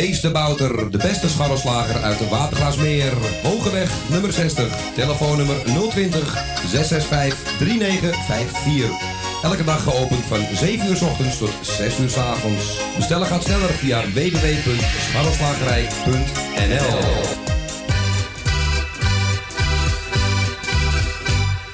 Kees de Bouter, de beste scharrelslager uit de Watergraasmeer. Hogeweg nummer 60, telefoonnummer 020 665 3954. Elke dag geopend van 7 uur s ochtends tot 6 uur s avonds. Bestellen gaat sneller via www.scharrelslagerij.nl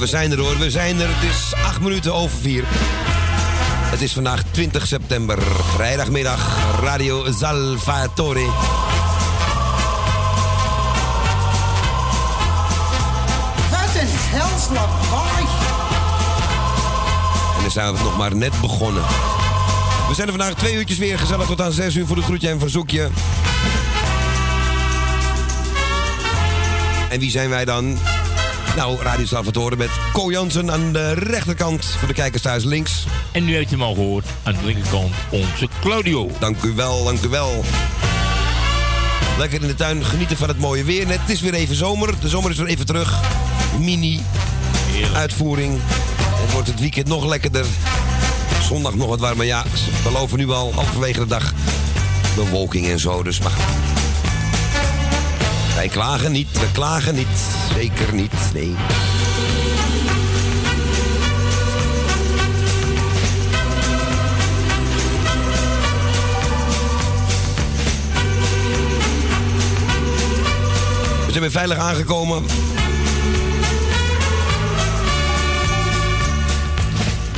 We zijn er hoor. We zijn er. Het is acht minuten over vier. Het is vandaag 20 september, vrijdagmiddag, Radio Salvatore. Wat een hels lawaai. En dan zijn we nog maar net begonnen. We zijn er vandaag twee uurtjes weer gezellig tot aan zes uur voor de groetje en verzoekje. En wie zijn wij dan? Nou, Radio Salvatore met Ko Jansen aan de rechterkant voor de kijkers thuis links. En nu heeft u hem al gehoord, aan de linkerkant onze Claudio. Dank u wel, dank u wel. Lekker in de tuin genieten van het mooie weer. Net, het is weer even zomer. De zomer is weer even terug. Mini Heerlijk. uitvoering. Het wordt het weekend nog lekkerder. Zondag nog wat warmer. Ja, ze beloven nu al halverwege de dag bewolking en zo. Dus maar. Wij klagen niet, we klagen niet. Zeker niet, nee. We zijn weer veilig aangekomen.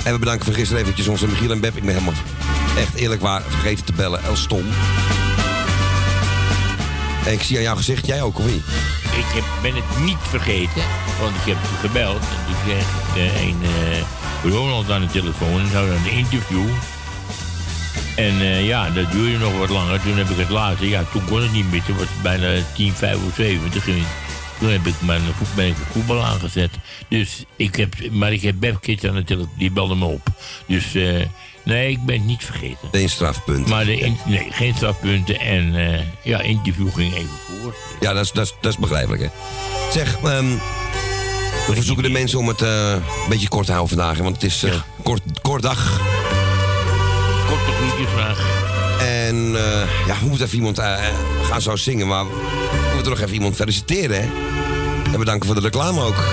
En we bedanken voor gisteren eventjes onze Michiel en Beb. Ik ben helemaal echt eerlijk waar vergeten te bellen. El Stom. En ik zie aan jouw gezicht, jij ook of niet? Ik heb, ben het niet vergeten, want ik heb gebeld. En toen kreeg ik eh, een eh, Ronald aan de telefoon en zou dan een interview. En eh, ja, dat duurde nog wat langer. Toen heb ik het later, ja, toen kon het niet meer. Toen was het bijna 10, 75. En toen heb ik mijn voet, ben ik het voetbal aangezet. Dus ik heb, maar ik heb Beb Kids aan de telefoon, die belde me op. Dus eh, nee, ik ben het niet vergeten. Eén strafpunt. Maar de, in- nee, geen strafpunten en eh, ja, interview ging even voor. Ja, dat is, dat is, dat is begrijpelijk, hè. Zeg, ehm, we verzoeken de mensen om het eh, een beetje kort te houden vandaag. Want het is eh, kort, kort dag. Korte groetjesvraag. En eh, ja, we moeten even iemand eh, gaan zo zingen. Maar we moeten nog even iemand feliciteren, hè. En bedanken voor de reclame ook.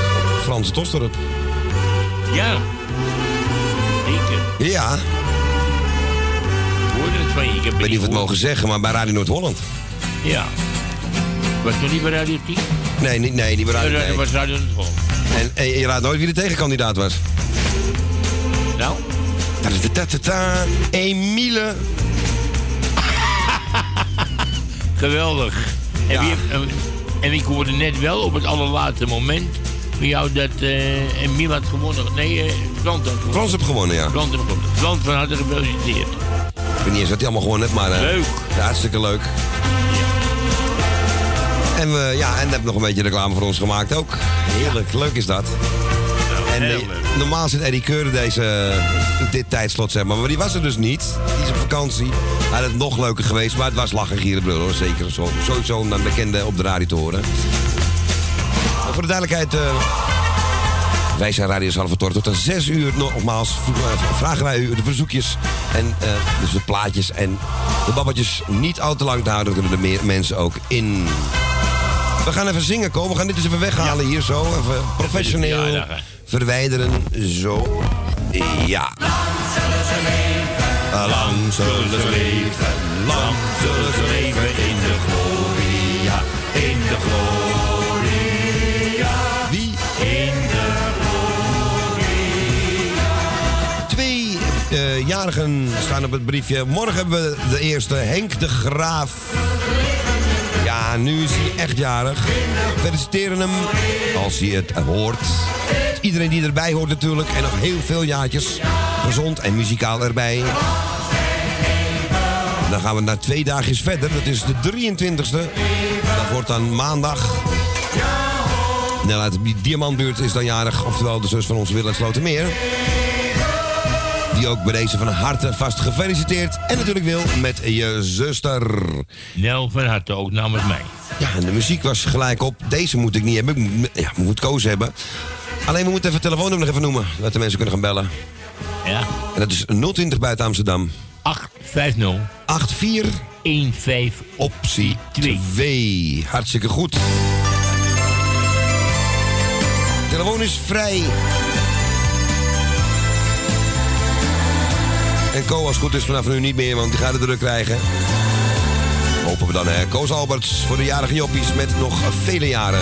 Frans Tosterop. Ja. Zeker. Ja, hoorde het van je. Ik heb weet niet of we het mogen zeggen, maar bij Radio Noord-Holland. Ja. Was nog niet bij Radio 10? Nee, niet, nee, niet bij Radio Dat nee. was Radio Noord. En, en je raadt nooit wie de tegenkandidaat was. Nou, Ta-ta-ta-ta-ta. Emile. geweldig. En, Ja. wie heeft- en- ik hoorde net wel op het allerlaatste moment van jou dat uh, Emiel had gewonnen. Nee, eh Frans had gewonnen. Frans heeft gewonnen, ja. Frans had gewonnen. Frans van harte gefeliciteerd. Weet niet eens wat hij allemaal gewonnen heeft, maar... eh, Leuk. Ja, hartstikke leuk. En we, ja, en heb nog een beetje reclame voor ons gemaakt ook. Heerlijk, leuk is dat. Nou, En eh, normaal zit Eddie Keuren deze, dit tijdslot, zeg maar. Maar die was er dus niet. Die is op vakantie. Hij had het nog leuker geweest, maar het was lachen, gieren, brullen, hoor. Zeker zo, sowieso een bekende op de radio te horen. Maar voor de duidelijkheid... eh, wij zijn Radio Salvatore. Tot aan 6 uur nogmaals v- vragen wij u de verzoekjes. En eh, dus de plaatjes en de babbeltjes niet al te lang te houden. Dan kunnen er meer mensen ook in. We gaan even zingen komen. We gaan dit eens even weghalen hier zo. Even professioneel Ja, ja. verwijderen. Zo. Ja. Lang zullen ze leven. Lang zullen ze leven. Lang zullen ze leven in de gloria. Jarigen staan op het briefje. Morgen hebben we de eerste, Henk de Graaf. Ja, nu is hij echt jarig. Feliciteren hem als hij het hoort. Iedereen die erbij hoort natuurlijk. En nog heel veel jaartjes. Gezond en muzikaal erbij. Dan gaan we naar twee dagjes verder. Dat is de 23e. Dat wordt dan maandag. Nou, uit Diamantbuurt is dan jarig. Oftewel de zus van onze Willem Slotermeer. Die ook bij deze van harte vast gefeliciteerd. En natuurlijk wil met je zuster. Nel van harte ook namens mij. Ja, en de muziek was gelijk op. Deze moet ik niet hebben. Ik moet, ja, moet koos hebben. Alleen we moeten even het telefoonnummer nog even noemen. Dat de mensen kunnen gaan bellen. Ja. En dat is 020 buiten Amsterdam. 850 84 15 optie Twee. 2. Hartstikke goed. Telefoon is vrij. En Co als goed is vanaf nu niet meer, want die gaat het druk krijgen. Hopen we dan, hè. Koos Alberts voor de jarige joppies met. Nog vele jaren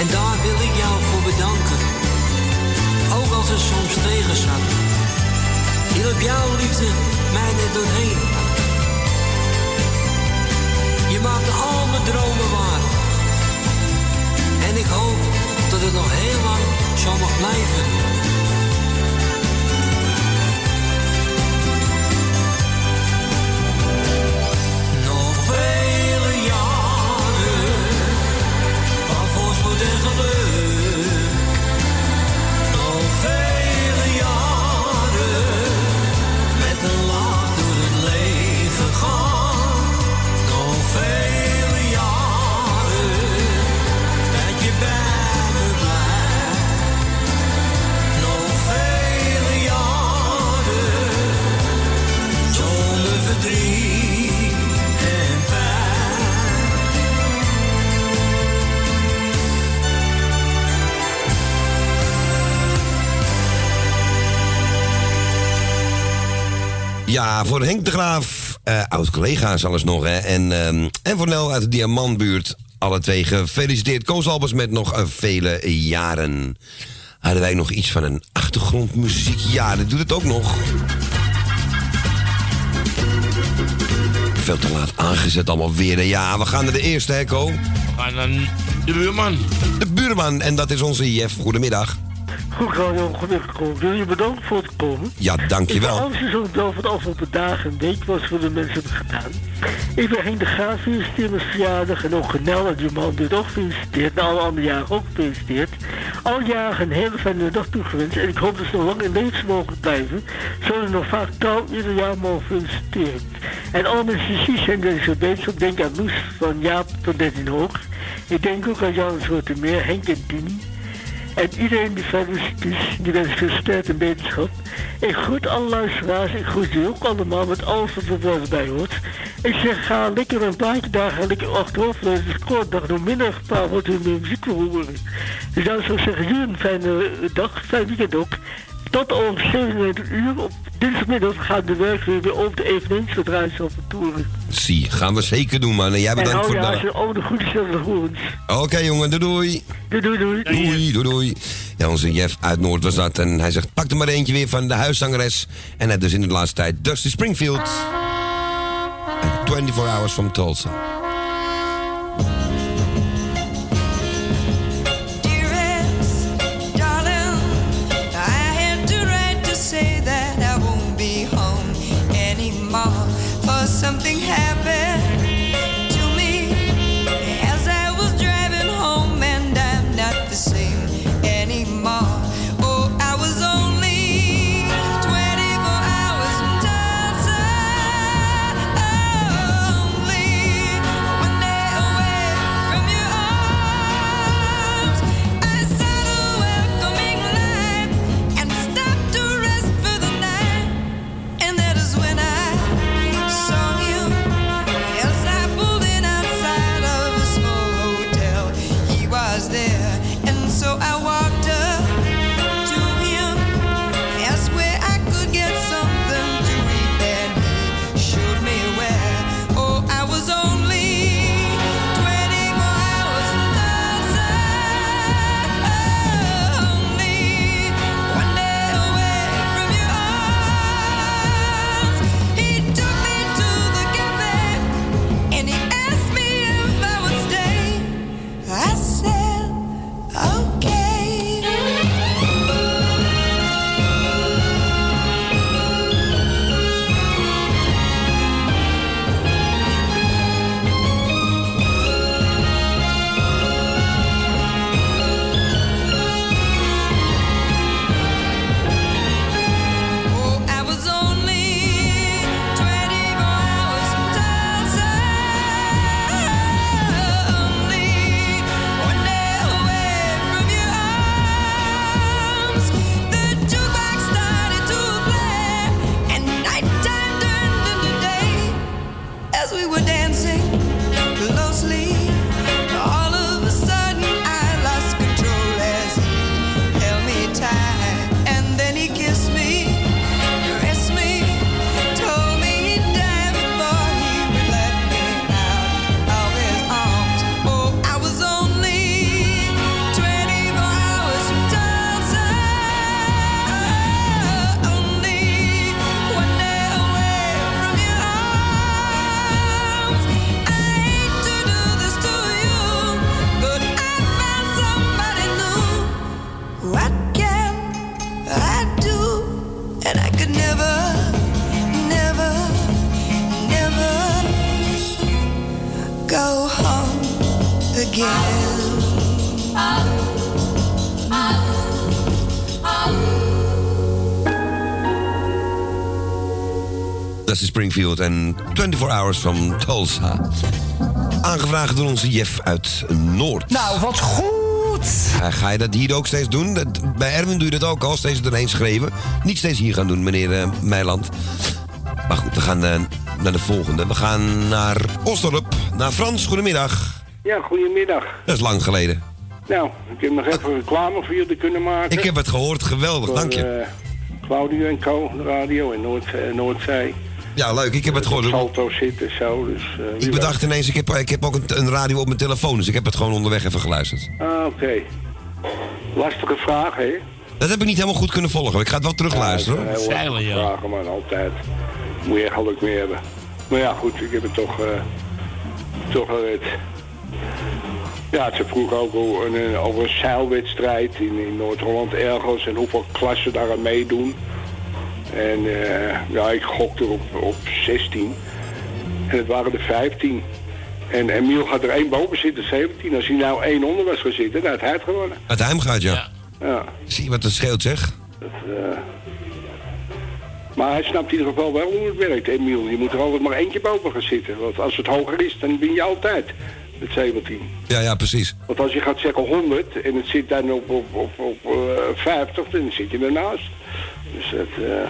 En daar wil ik jou voor bedanken. Ook als het soms tegen zat. Hielp jouw liefde mij net doorheen. Je maakte al mijn dromen waar. En ik hoop dat het nog heel lang zo mag blijven. Ja, voor Henk de Graaf, eh, oud-collega's alles nog, hè. En, ehm, en voor Nel uit de Diamantbuurt. Alle twee gefeliciteerd. Koos Albers met nog eh, vele jaren. Hadden wij nog iets van een achtergrondmuziek? Ja, dat doet het ook nog. Veel te laat aangezet allemaal weer. Ja, we gaan naar de eerste, hè, Ko? We gaan naar de buurman. De buurman, en dat is onze Jeff. Goedemiddag. Goed, Radio, Wil je bedankt voor het komen? Ja, dankjewel. anxious om wel van de afgelopen dagen een week wat voor de mensen hebben gedaan. Ik wil Henk de Graaf feliciteren met verjaardag en ook Genel en man dit ook gefeliciteerd. En alle andere jaren ook gefeliciteerd. Al jaren een hele fijne dag toegewenst en ik hoop dat ze nog lang in leven mogen blijven. Zodat ze nog vaak trouw ieder jaar mogen feliciteren. En alle mensen die ziek zijn deze bezig, ik denk aan Loes van Jaap tot 13 hoog. Ik denk ook aan Jan Soorten meer, Henk en Tini. En iedereen die verder is, die wens veel sterkte en beterschap. Ik groet alle luisteraars, ik groet u ook allemaal met alles wat er wel bij hoort. Ik zeg, ga lekker een plaatje daar, ga lekker lezen. Het is kort, dag door minder gepaard wordt u meer muziek wil horen. Dus dan zou ik zeggen, jullie een fijne dag, fijn weekend ook. Tot om 37 uur op dinsdagmiddag gaan de werk weer op de ze op de toeren. Zie, gaan we zeker doen, man. En jij En bedankt hou voor je de... over de goede. Oké, jongen, doei doei. Doei, doei, doei. Doei, doei, doei. Ja, onze Jeff uit Noord was dat. En hij zegt, pak er maar eentje weer van de huiszangeres. En hij dus in de laatste tijd Dusty Springfield. En 24 Hours from Tulsa. Dusty Springfield en 24 Hours from Tulsa. Aangevraagd door onze Jeff uit Noord. Nou, wat goed! Uh, ga je dat hier ook steeds doen? Dat- bij Erwin doe je dat ook al, steeds erheen schreven. Niet steeds hier gaan doen, meneer eh, Meiland. Maar goed, we gaan eh, naar de volgende. We gaan naar Osdorp, naar Frans. Goedemiddag. Ja, goedemiddag. Dat is lang geleden. Nou, ik heb nog even reclame voor jullie kunnen maken. Ik heb het gehoord, geweldig, dank je. Eh, Claudio en Co, de radio in Noord, Noordzee. Ja, leuk, ik heb het gehoord. Salto zitten zo, dus... eh, wie Ik bedacht ineens, ik heb, ik heb ook een, een radio op mijn telefoon, dus ik heb het gewoon onderweg even geluisterd. Ah, oké. Lastige vraag, hè? Dat heb ik niet helemaal goed kunnen volgen. Ik ga het wel terugluisteren. Ja, het zijn heel lastige vragen, maar altijd. Moet je geluk mee hebben. Maar ja, goed, ik heb het toch, eh toch gered. Ja, ze vroeg ook over een, over een zeilwedstrijd in, in Noord-Holland ergens en hoeveel klassen daar aan meedoen. En eh, ja, ik gokte op, op 16. En het waren er 15. En Emiel had er één boven zitten, 17. Als hij nou één onder was gezeten, dan had hij het gewonnen. Uit Heim gaat, ja. Ja. Zie je wat het scheelt, zeg? Dat, eh, Maar hij snapt in ieder geval wel hoe het werkt, Emiel. Je moet er altijd maar eentje boven gaan zitten. Want als het hoger is, dan win je altijd met 17. Ja, ja, precies. Want als je gaat zeggen 100 en het zit dan op, op, op, op eh, 50, dan zit je ernaast. Dus dat... eh,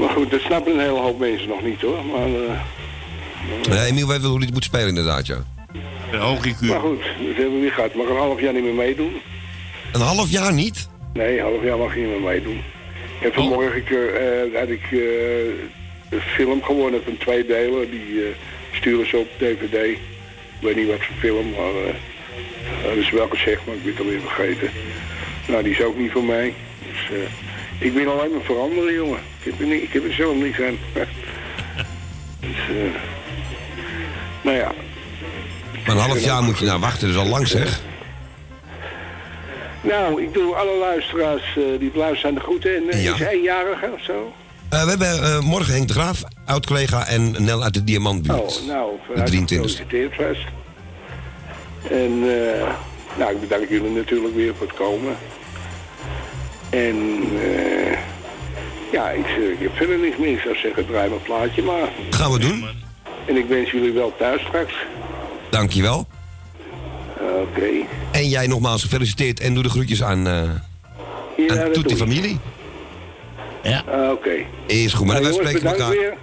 Maar goed, dat snappen een hele hoop mensen nog niet hoor. Maar, eh, Nee, Emiel weet wel hoe hij het moet spelen, inderdaad, ja. Een hoge maar goed, dat hebben we weer gehad. Mag een half jaar niet meer meedoen. Een half jaar niet? Nee, een half jaar mag je niet meer meedoen. En vanmorgen ik, eh, had ik eh, een film gewonnen van twee delen. Die eh, sturen ze op DVD. Ik weet niet wat voor film, maar dat is wel gezegd, maar ik ben het alweer vergeten. Nou, die is ook niet voor mij. Dus eh, ik ben alleen maar veranderen, jongen. Ik heb er, niet, ik heb er zelf niks aan. dus, eh, nou ja. Maar een half jaar moet je nou wachten, dus al lang zeg. Nou, ik doe alle luisteraars eh, die luisteren de groeten. En eh, Ja. is eenjarige of zo? We hebben morgen Henk de Graaf, oud-collega, en Nel uit de Diamantbuurt. Oh, nou, de 23e. gefeliciteerd. En eh, nou, ik bedank jullie natuurlijk weer voor het komen. En eh, ja, ik, eh, ik heb verder niks meer. Ik zou zeggen, draai mijn plaatje maar. Gaan we doen. En ik wens jullie wel thuis straks. Dankjewel. Oké. En jij nogmaals gefeliciteerd en doe de groetjes aan, eh Ja, aan die familie. Ja. Ah, Oké. Is goed, maar Nou, wij spreken elkaar. weer.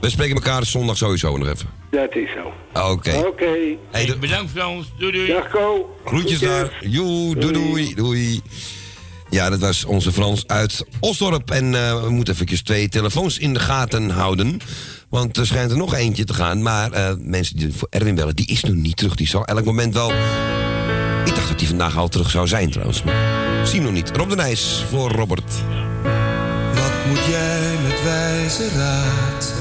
We spreken elkaar zondag sowieso nog even. Dat is zo. Oké. Oké. Hey, de- Bedankt Frans. Doei doei. Dag Ko. Groetjes daar. Joe, doei, doei, doei. Ja, dat was onze Frans uit Osdorp. En eh, we moeten eventjes twee telefoons in de gaten houden. Want er schijnt er nog eentje te gaan. Maar eh, mensen die voor Erwin bellen, die is nog niet terug. Die zal elk moment wel... Ik dacht dat die vandaag al terug zou zijn trouwens. Maar zie hem nog niet. Rob de Nijs voor Robert. Wat moet jij met wijze raad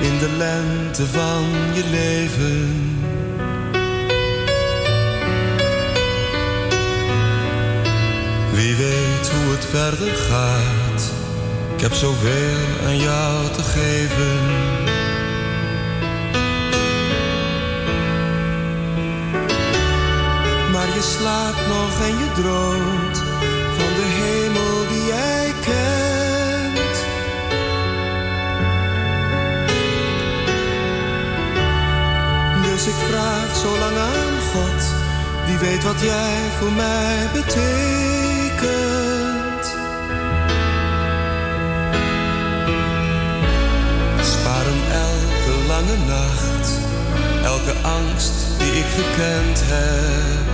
in de lente van je leven? Wie weet hoe het verder gaat. Ik heb zoveel aan jou te geven. Maar je slaapt nog en je droomt van de hemel die jij kent. Dus ik vraag zo lang aan God, wie weet wat jij voor mij betekent. Sparen elke lange nacht, elke angst die ik gekend heb.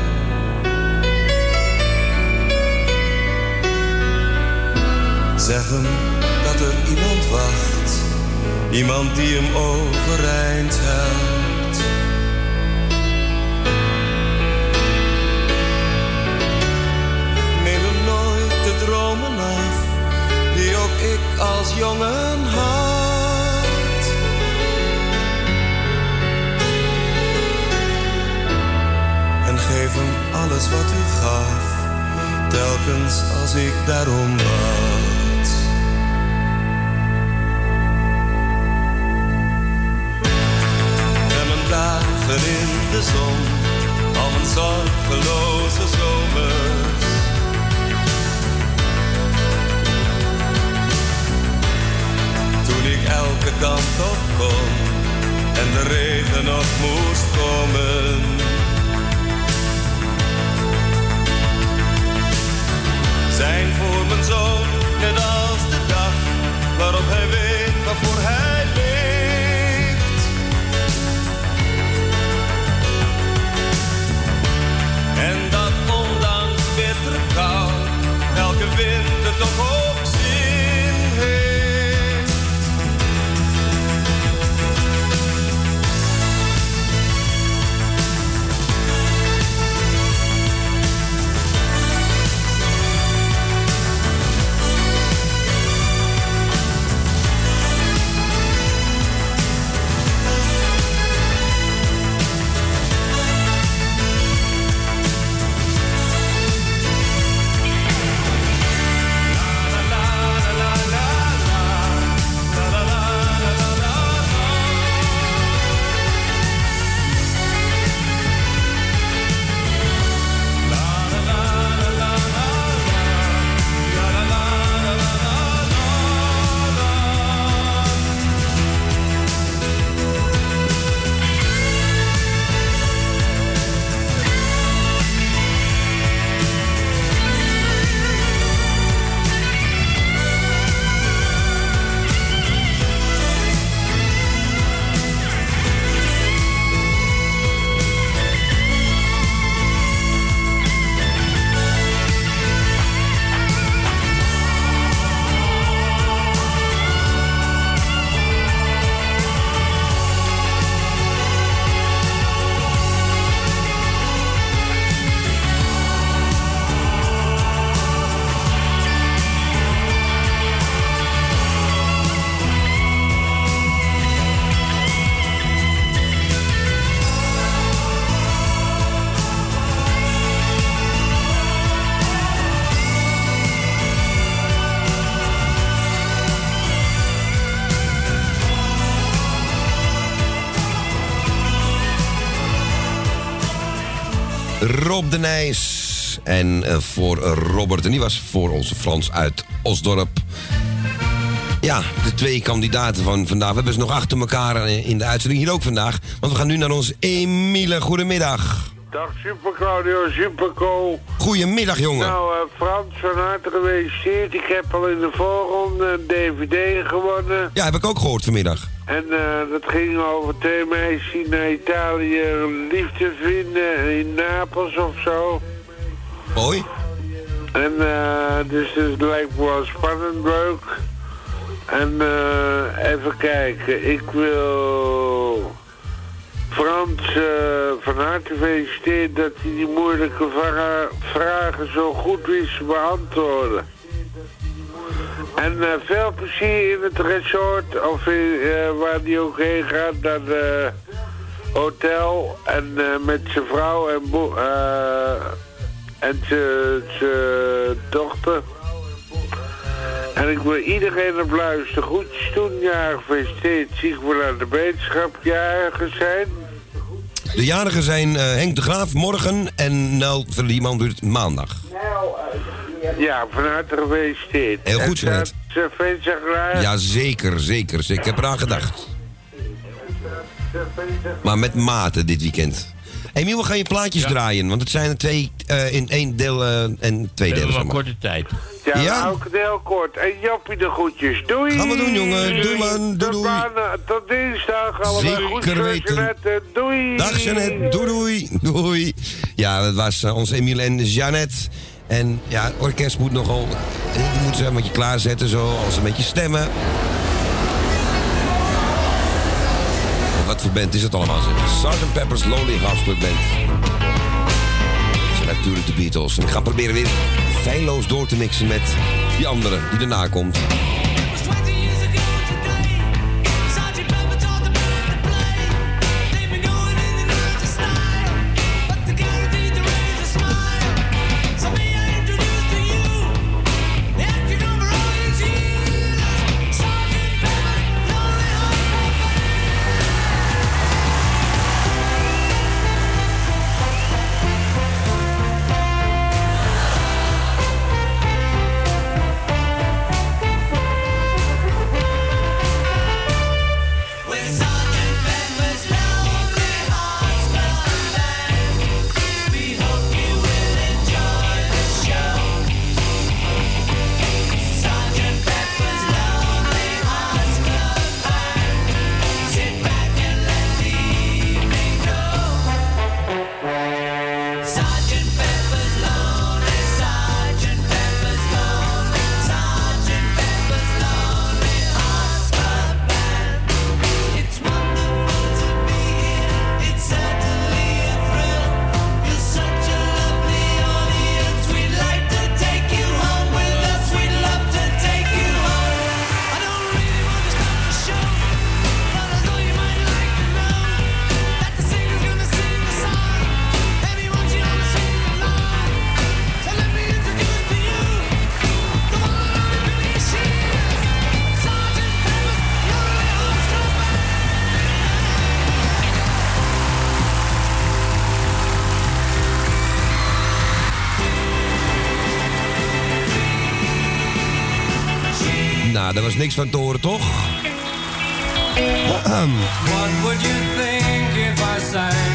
Zeg hem dat er iemand wacht, iemand die hem overeind helpt. Ik als jongen had. En geef hem alles wat u gaf, telkens als ik daarom bad. En mijn dagen in de zon van mijn zorgeloze zomers. Elke kant op kon en de regen nog moest komen. Zijn voor mijn zoon net als de dag waarop hij weet waarvoor hij leeft. En dat ondanks bittere kou elke winter toch ook Rob de Nijs. En eh, voor Robert, en die was voor onze Frans uit Osdorp. Ja, de twee kandidaten van vandaag. We hebben ze nog achter elkaar eh, in de uitzending hier ook vandaag. Want we gaan nu naar ons Emile. Goedemiddag. Dag Super Claudio, Superco. Goedemiddag, jongen. Nou, eh, Frans, van harte gefeliciteerd. Ik heb al in de voorronde een DVD gewonnen. Ja, heb ik ook gehoord vanmiddag. En eh, dat ging over twee meisjes die naar Italië liefde vinden in Napels of zo. Mooi. En eh, dus het lijkt me wel spannend leuk. En eh, even kijken, ik wil Frans eh, van harte feliciteren dat hij die moeilijke vra- vragen zo goed wist te beantwoorden. En eh, veel plezier in het resort, of eh, waar hij ook heen gaat, naar de hotel. En met zijn vrouw en, en zijn dochter. En ik wil iedereen op luisteren. Goedjes doen, ja, gefeliciteerd. Zie ik wel aan de wetenschap jarigen zijn. De jarigen zijn eh, Henk de Graaf morgen en Nel Verlieman doet maandag. Ja, van harte gefeliciteerd. Heel goed, En Jeanette. Ja, zeker, zeker, zeker. Ik heb eraan gedacht. Maar met mate dit weekend. Emiel, we gaan je plaatjes draaien, want het zijn er twee eh, in één deel eh, en twee delen. maar korte tijd. Ja, Ja. ook heel kort. En Joppie de groetjes. Doei! Gaan we doen, jongen. Doei, man. Doei, Tot doei. Tot dinsdag. Allemaal Zeker goed, weten. Doei! Dag Jeannette, doei doei, doei. Ja, dat was eh, ons Emiel en Jeannette. En ja, het orkest moet nogal... Die moeten ze een beetje klaarzetten, zo, als een beetje stemmen. Wat voor band is het allemaal? Sgt. Pepper's Lonely Hearts Club Band. Zijn natuurlijk de Beatles. En ik ga proberen weer feilloos door te mixen met die andere die erna komt. Ja, daar was niks van te horen, toch? What would you think if I sang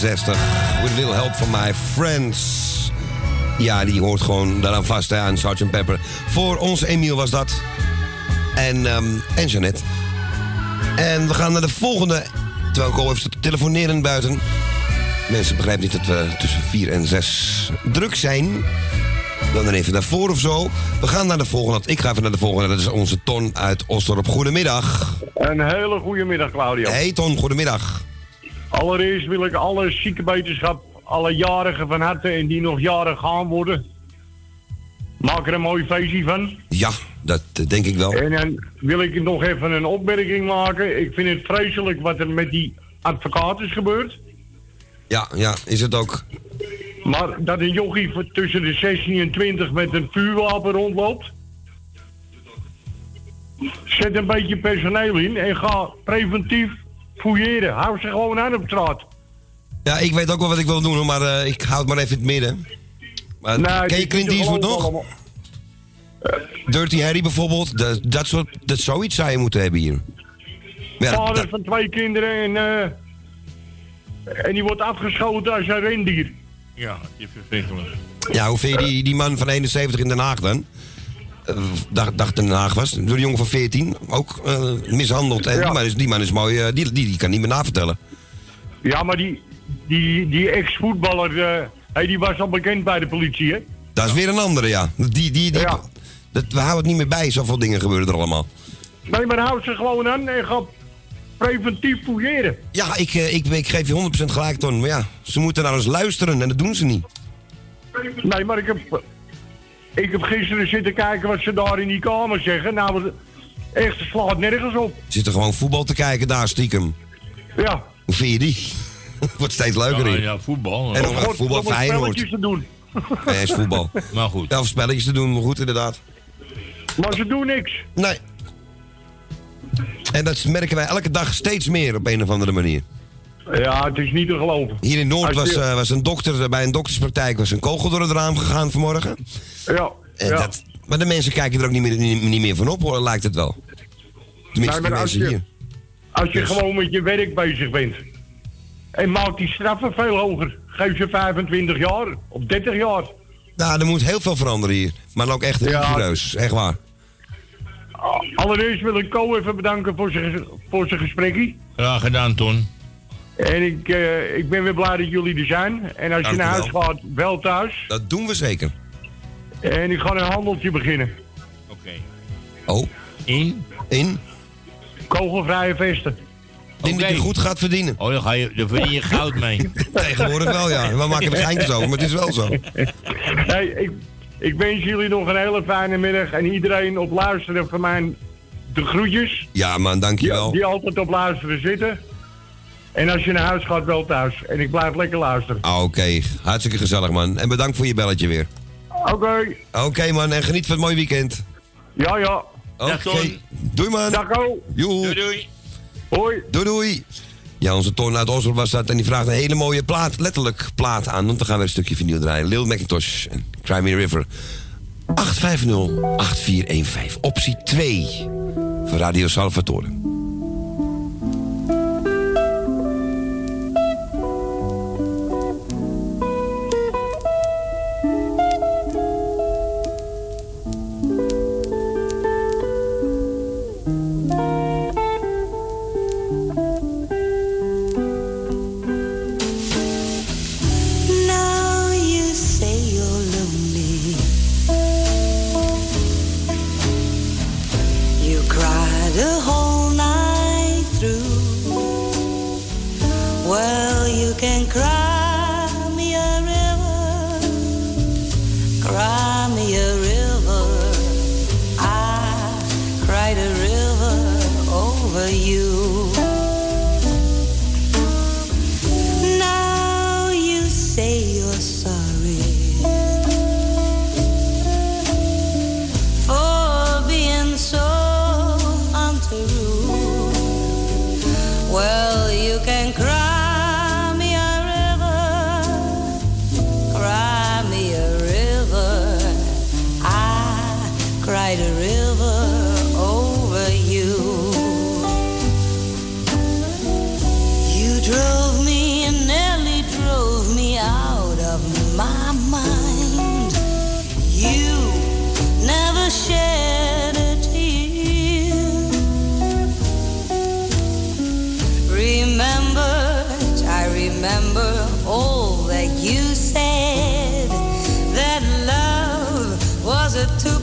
67. With a little help from my friends. Ja, die hoort gewoon daaraan vast hè, aan Sgt. Pepper. Voor ons Emiel was dat. En, ehm en Jeannette. En we gaan naar de volgende. Terwijl ik al even te telefoneren buiten. Mensen begrijpen niet dat we tussen 4 en 6 druk zijn. Dan dan even daarvoor of zo. We gaan naar de volgende. Ik ga even naar de volgende. Dat is onze Ton uit Osdorp. Goedemiddag. Een hele goede middag, Claudio. Hey Ton, goedemiddag. Allereerst wil ik alle ziekenwetenschap, alle jarigen van harte en die nog jaren gaan worden. Maak er een mooi feestje van. Ja, dat eh, denk ik wel. En dan wil ik nog even een opmerking maken. Ik vind het vreselijk wat er met die advocaat is gebeurd. Ja, ja, is het ook. Maar dat een jochie tussen de 16 en 20 met een vuurwapen rondloopt. Zet een beetje personeel in en ga preventief fouilleren. Hou ze gewoon aan op straat. Ja, ik weet ook wel wat ik wil doen, maar eh, ik hou het maar even in het midden. Maar, Nee, ken je Clint is Eastwood nog? allemaal- Dirty Harry bijvoorbeeld. Dat, dat, soort, dat zoiets zou je moeten hebben hier. Ja, Vader dat- van twee kinderen en, eh, en die wordt afgeschoten als een rendier. Ja, die is verschrikkelijk. ja, hoe vind je die, die man van 71 in Den Haag dan? Eh, dacht, dacht Den Haag was. Door een jongen van 14. Ook eh, mishandeld. En Ja. die, man is, die man is mooi. eh, die, die, die kan niet meer navertellen. Ja, maar die, die, die ex-voetballer, hey, die was al bekend bij de politie, hè? Dat is weer een andere, ja. Die, die, die, Ja. dat, we houden het niet meer bij. Zoveel dingen gebeuren er allemaal. Nee, maar houd ze gewoon aan en ga preventief fouilleren. Ja, ik, ik, ik geef je 100% gelijk, Ton. Maar ja, ze moeten naar ons luisteren en dat doen ze niet. Nee, maar ik heb, ik heb gisteren zitten kijken wat ze daar in die kamer zeggen. Nou, echt, het slaat nergens op. Ze zitten gewoon voetbal te kijken daar, stiekem. Ja. Hoe vind je die? Wordt steeds leuker Ja, in. ja, voetbal. En dan Wordt- voetbal Feyenoord. spelletjes te doen. Nee, is voetbal. Maar goed. Ja, of spelletjes te doen, maar goed, inderdaad. Maar ze doen niks. Nee. En dat merken wij elke dag steeds meer op een of andere manier. Ja, het is niet te geloven. Hier in Noord was, eh, was een dokter, bij een dokterspraktijk was een kogel door het raam gegaan vanmorgen. Ja, En ja. dat, maar de mensen kijken er ook niet meer, niet, niet meer van op, hoor, lijkt het wel. Tenminste, Nee, de maar als mensen je- hier. Als je Dus- gewoon met je werk bezig bent. En maak die straffen veel hoger. Geef ze 25 jaar of 30 jaar. Nou, er moet heel veel veranderen hier. Maar dan ook echt Ja. rigoureus. Echt waar. Allereerst wil ik Co even bedanken voor zijn, voor zijn gesprekje. Graag gedaan, Ton. En ik, eh, ik ben weer blij dat jullie er zijn. En als je naar huis wel. gaat, wel thuis. Dat doen we zeker. En ik ga een handeltje beginnen. Oké. Oh. In? In? Kogelvrije vesten. Ik denk dat je goed gaat verdienen. Oh, dan, ga je, dan verdien je goud mee. Tegenwoordig wel, ja. We maken er geintjes over, maar het is wel zo. Hey, ik, ik wens jullie nog een hele fijne middag. En iedereen op luisteren van mij de groetjes. Ja, man, dankjewel. Die altijd op luisteren zitten. En als je naar huis gaat, wel thuis. En ik blijf lekker luisteren. Ah, Oké, hartstikke gezellig, man. En bedankt voor je belletje weer. Oké. Oké, man. En geniet van het mooie weekend. Ja, ja. Oké. Doei, man. Dag. Doei, doei. Hoi. Doei, doei. Ja, onze Ton uit Oslo was dat. En die vraagt een hele mooie plaat, letterlijk plaat aan. Want dan gaan we een stukje vinyl draaien. Lil Macintosh en Cry Me a River. 850-8415. Optie 2. Voor Radio Salvatore. You can cry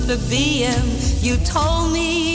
a too plebeian. You told me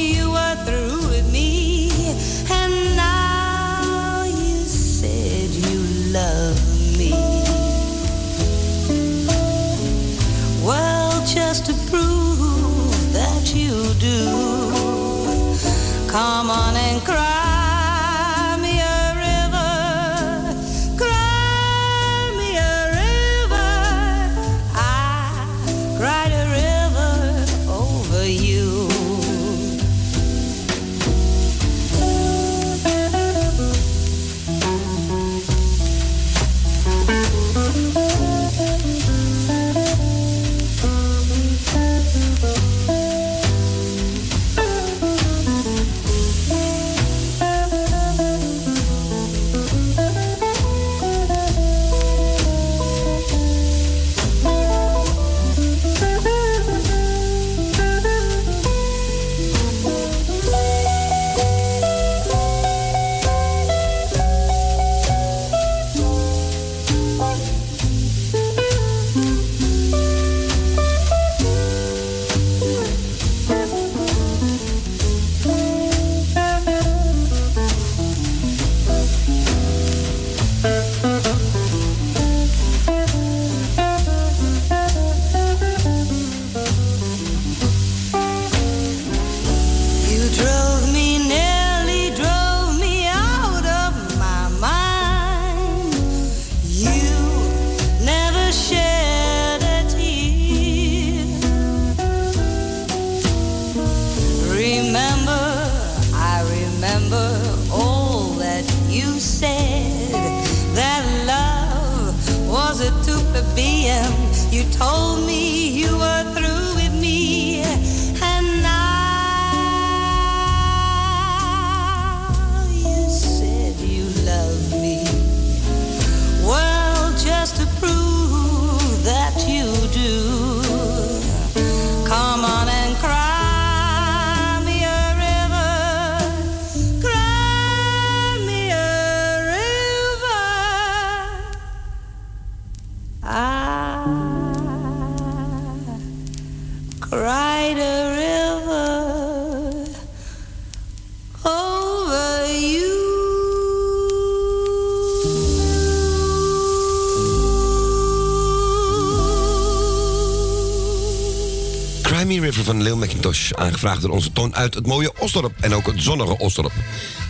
Van Lil McIntosh. Aangevraagd door onze toon uit het mooie Osdorp. En ook het zonnige Osdorp.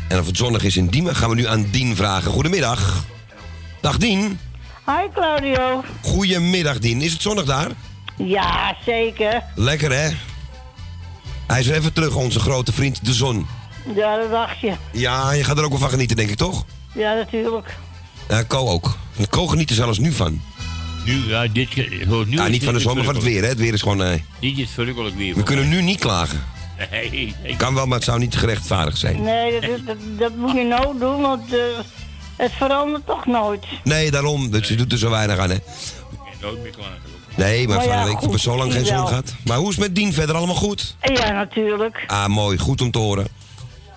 En of het zonnig is in Diemen gaan we nu aan Dien vragen. Goedemiddag. Dag Dien. Hi Claudio. Goedemiddag Dien. Is het zonnig daar? Ja, zeker. Lekker hè? Hij is weer even terug, onze grote vriend de zon. Ja, dat dacht je. Ja, je gaat er ook wel van genieten, denk ik toch? Ja, natuurlijk. Ja, Ko ook. Ko geniet er zelfs nu van. Nu, ja, dit... Hoort nu Ja, niet van de zomer, van het weer hè. Het weer is gewoon... eh, Dit is verrukkelijk weer. we kunnen nu niet klagen. Nee, ik- Kan wel, maar het zou niet gerechtvaardigd zijn. Nee, dat, dat, dat moet je nou doen, want eh, het verandert toch nooit. Nee, daarom. Dus je doet er zo weinig aan hè. nooit meer klagen. Nee, maar Maar van ja, de week goed, hebben we zo lang geen zon gehad. Maar hoe is het met Dien verder? Allemaal goed? Ja, natuurlijk. Ah, mooi. Goed om te horen.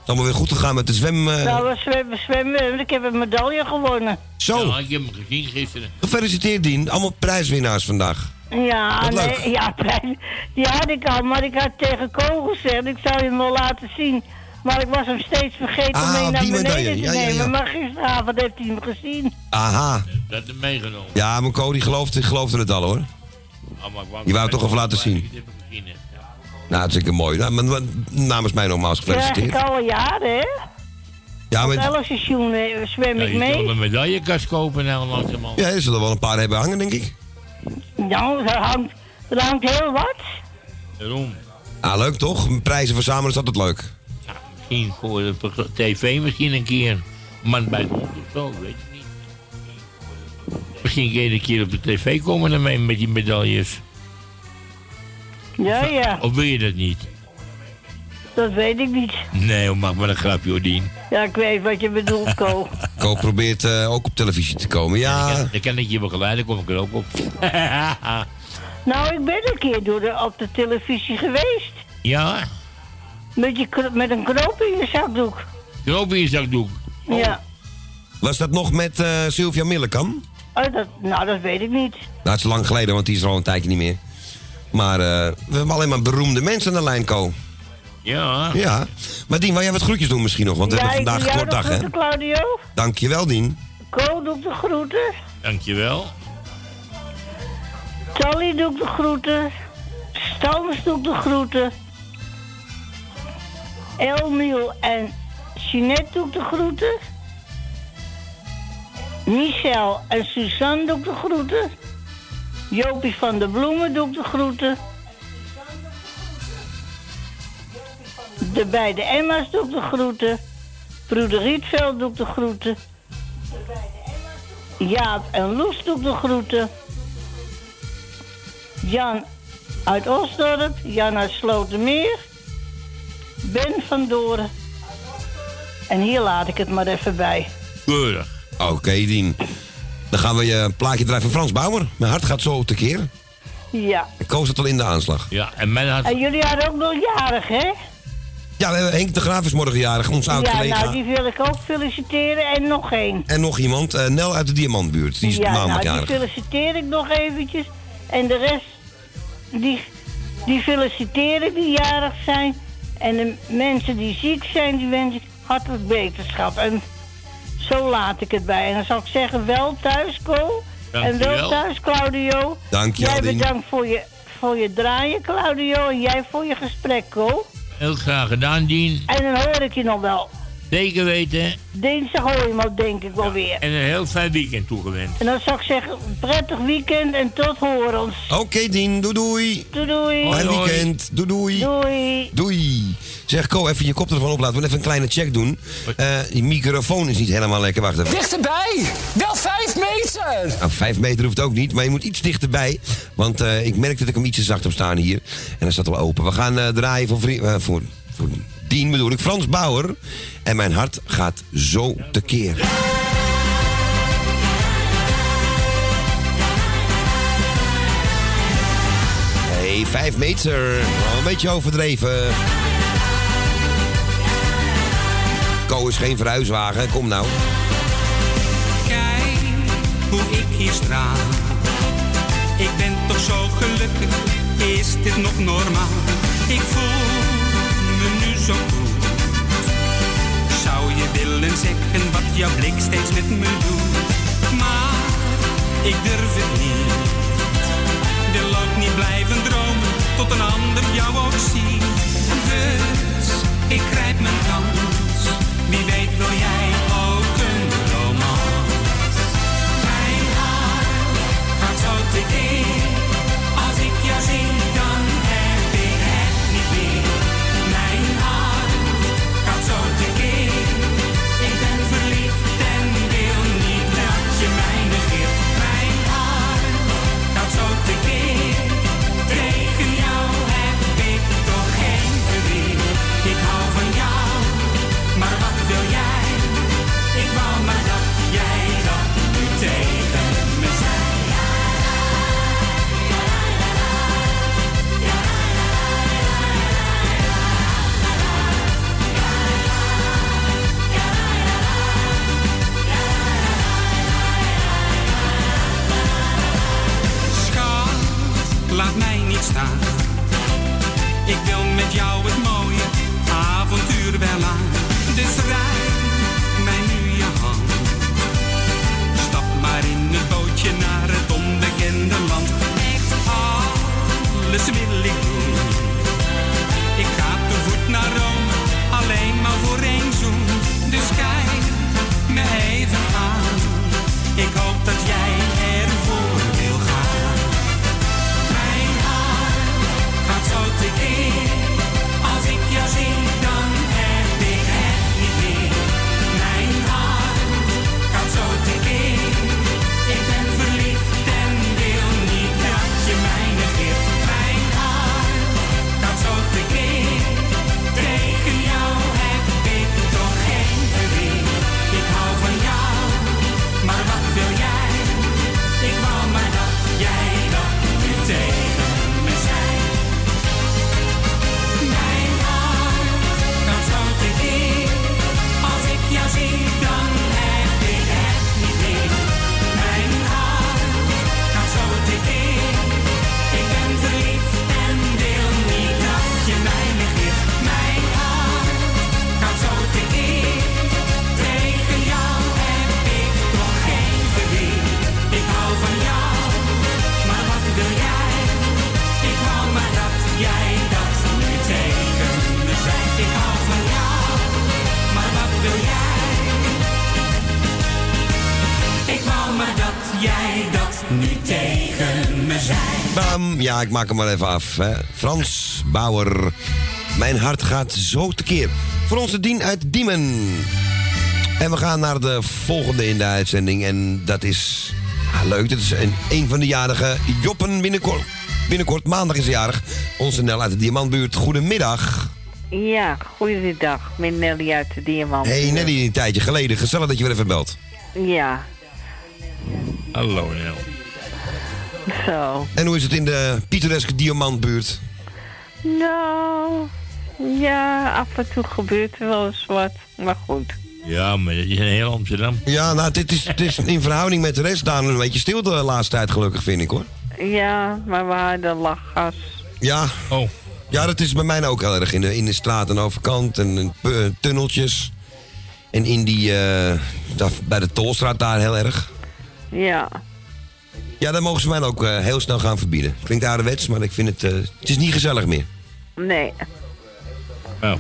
Het is allemaal weer goed gegaan met de zwem... eh, Nou, we zwemmen, zwemmen. Ik heb een medaille gewonnen. Zo. Ja, ik heb hem gezien gisteren. Gefeliciteerd, Dien. Allemaal prijswinnaars vandaag. Ja, Wat nee, leuk. ja, prijs- die had ik al, maar ik had tegen Ko gezegd, ik zou je hem wel laten zien. Maar ik was hem steeds vergeten om Ah, mee naar die beneden medaille. te Ja, nemen. ja. Maar gisteravond heeft hij hem gezien. Aha. Dat heb meegenomen. Ja, mijn Co die geloofde, geloofde het al hoor. Oh, maar ik wou- Die wou het toch even laten zien. Nou, dat is zeker mooi. Nou, maar- maar namens mij nogmaals ik gefeliciteerd. al een jaar, hè? Ja, maar, elk seizoen zwem Ja, ik je mee. een medaillekast kopen nou langzamerhand. ja, er zullen wel een paar hebben hangen, denk ik. Nou, er hangt, er hangt heel wat. Daarom. Ah, leuk toch? Prijzen verzamelen is altijd leuk. Misschien voor de tv misschien een keer. Man bij de hond of zo, weet je niet. Misschien kun je een keer op de tv komen ermee met die medailles. Ja, ja, Of wil je dat niet? dat weet ik niet. Nee, maak maar een grapje, Odien. Ja, ik weet wat je bedoelt, Ko. Co probeert eh, ook op televisie te komen. Ja, Dan kan ik je begeleiden, kom ik er ook op. Nou, ik ben een keer door de, op de televisie geweest. ja, Met, je, met een knoop in je zakdoek. knoop in je zakdoek. Ja. was dat nog met eh, Sylvia Millekam? Oh, dat, nou, dat weet ik niet. Nou, het is lang geleden, want die is er al een tijdje niet meer. Maar eh, we hebben alleen maar beroemde mensen aan de lijn, Co. Ja. Ja. Maar Dien, wil jij wat groetjes doen misschien nog? Want we ja, hebben vandaag een jou kort de dag, hè? groeten, Claudio. Dankjewel, Dien. Ko doe ik de groeten. Dankjewel. Tally doe ik de groeten. Stans doe ik de groeten. Elmiel en Jeanette doe ik de groeten. Michel en Suzanne doe ik de groeten. Jopie van de Bloemen doe ik de groeten. De beide Emma's doe ik de groeten. Broeder Rietveld doe ik de groeten. Jaap en Loes doe ik de groeten. Jan uit Osdorp, Jan uit Slotermeer, Ben van Doren. En hier laat ik het maar even bij. Keurig. Oké, Dien. Dan gaan we je plaatje draaien van Frans Bauer. Mijn hart gaat zo tekeer. Ja. Ik koos het al in de aanslag. Ja, en mijn hart... En jullie hadden ook nog jarig, hè? Ja, Henk de Graaf is morgen jarig, ons ja, oud-collega. nou, die wil ik ook feliciteren. En nog één. En nog iemand, eh, Nel uit de Diamantbuurt. Die is ja, maandag nou, die jarig. feliciteer ik nog eventjes. En de rest, die, die feliciteer ik die jarig zijn. En de mensen die ziek zijn, die wens ik hartelijk beterschap. En zo laat ik het bij. En dan zou ik zeggen, wel thuis, Ko. En wel thuis, Claudio. Dankjewel, Jij Dien. bedankt voor je, voor je draaien, Claudio. En jij voor je gesprek, Ko. Heel graag gedaan, Dien. En dan hoor ik je nog wel. Zeker weten. Dinsdag hoor je me denk ik wel weer. En een heel fijn weekend toegewend. En dan zou ik zeggen, prettig weekend en tot horens. Oké, Dien. Doei doei. Doei doei. Fijn weekend. Doei doei. Doei. Doei. Zeg, Ko, even je koptelefoon oplaten. We gaan even een kleine check doen. Eh die microfoon is niet helemaal lekker. Wacht even. Dichterbij! Wel vijf meter! Nou, vijf meter hoeft ook niet, maar je moet iets dichterbij. Want eh, ik merk dat ik hem iets te zacht heb staan hier. En hij staat al open. We gaan eh, draaien voor, voor, voor Dien bedoel ik. Frans Bauer. En mijn hart gaat zo tekeer. Hey, vijf meter. Wel een beetje overdreven. Ko is geen verhuiswagen. Kom nou. Kijk hoe ik hier straal. Ik ben toch zo gelukkig, is dit nog normaal? Ik voel Zou je willen zeggen wat jouw blik steeds met me doet? Maar ik durf het niet. Wil ook niet blijven dromen tot een ander jou ook ziet. Dus ik grijp mijn kans. Wie weet wil jij ook een romans. Mijn hart gaat zo tekeer. Laat mij niet staan. Ik wil met jou het mooie avontuur wel aan. Dus reik mij nu je hand. Stap maar in het bootje naar het onbekende land. Echt alles wil ik doen. Ik ga te voet naar Rome, alleen maar voor één zoen. Dus kijk me even aan. Ik hoop dat jij ja, ik maak hem maar even af. Hè. Frans Bauer. Mijn hart gaat zo tekeer. Voor onze Dien uit Diemen. En we gaan naar de volgende in de uitzending. En dat is ah, leuk. Dat is een, een van de jarigen. Joppen binnenkort. Binnenkort, maandag is hij jarig. Onze Nel uit de Diamantbuurt. Goedemiddag. Ja, goeiedag, met Nelly uit de Diamant. Hey Nelly, een tijdje geleden. Gezellig dat je weer even belt. Ja, Hallo Nel. Zo. En hoe is het in de pittoreske Diamantbuurt? Nou, ja, af en toe gebeurt er wel eens wat, maar goed. Ja, maar dat is een heel Amsterdam. Ja, nou, dit is, dit is in verhouding met de rest daar een beetje stil de laatste tijd gelukkig, vind ik hoor. Ja, maar we hadden lachgas. Ja. Oh. Ja, dat is bij mij ook heel erg. In de, in de straat en overkant en in pu- tunneltjes. En in die, eh, daar, bij de Tolstraat daar heel erg. Ja, Ja, daar mogen ze mij ook eh, heel snel gaan verbieden. Klinkt ouderwets, maar ik vind het, eh, het is niet gezellig meer. nee. Goed.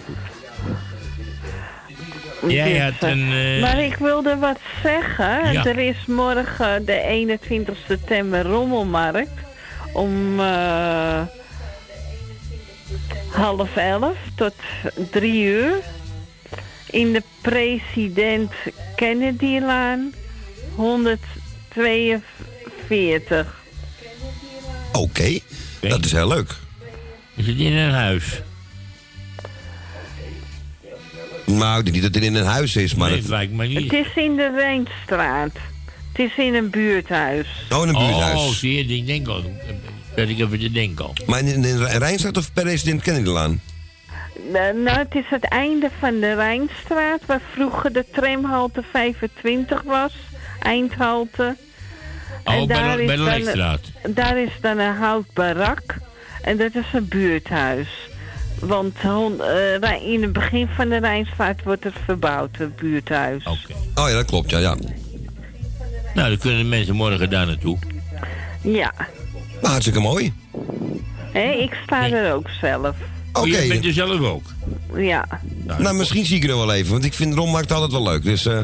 Jij had een... eh, Maar ik wilde wat zeggen. Ja. Er is morgen de 21 september rommelmarkt. Om eh, half elf tot drie uur. In de president Kennedy-laan 142. Oké, dat is heel leuk. Is het in een huis? Nou, ik denk niet dat het in een huis is, maar... Nee, het- het lijkt me niet. Het is in de Rijnstraat. Het is in een buurthuis. Oh, in een buurthuis. Oh, zie je, ik denk al. Dat ik even te denken al. Maar in, in de Rijnstraat of president Kennedylaan? Nou, nou, het is het einde van de Rijnstraat, waar vroeger de tramhalte 25 was, eindhalte. Oh, bij de- bij de dan- Leekstraat. Daar is dan een hout barak. En dat is een buurthuis. Want eh, Rij- in het begin van de Rijnsvaart wordt het verbouwd, het buurthuis. Oh ja, dat klopt, ja, ja. Nou, dan kunnen de mensen morgen daar naartoe. Ja. Maar hartstikke mooi. Hé, ik sta er ook zelf. Oh, jij bent er zelf ook? Ja. Nou, misschien zie ik er wel even, want ik vind de rommarkt altijd wel leuk. Dus, eh,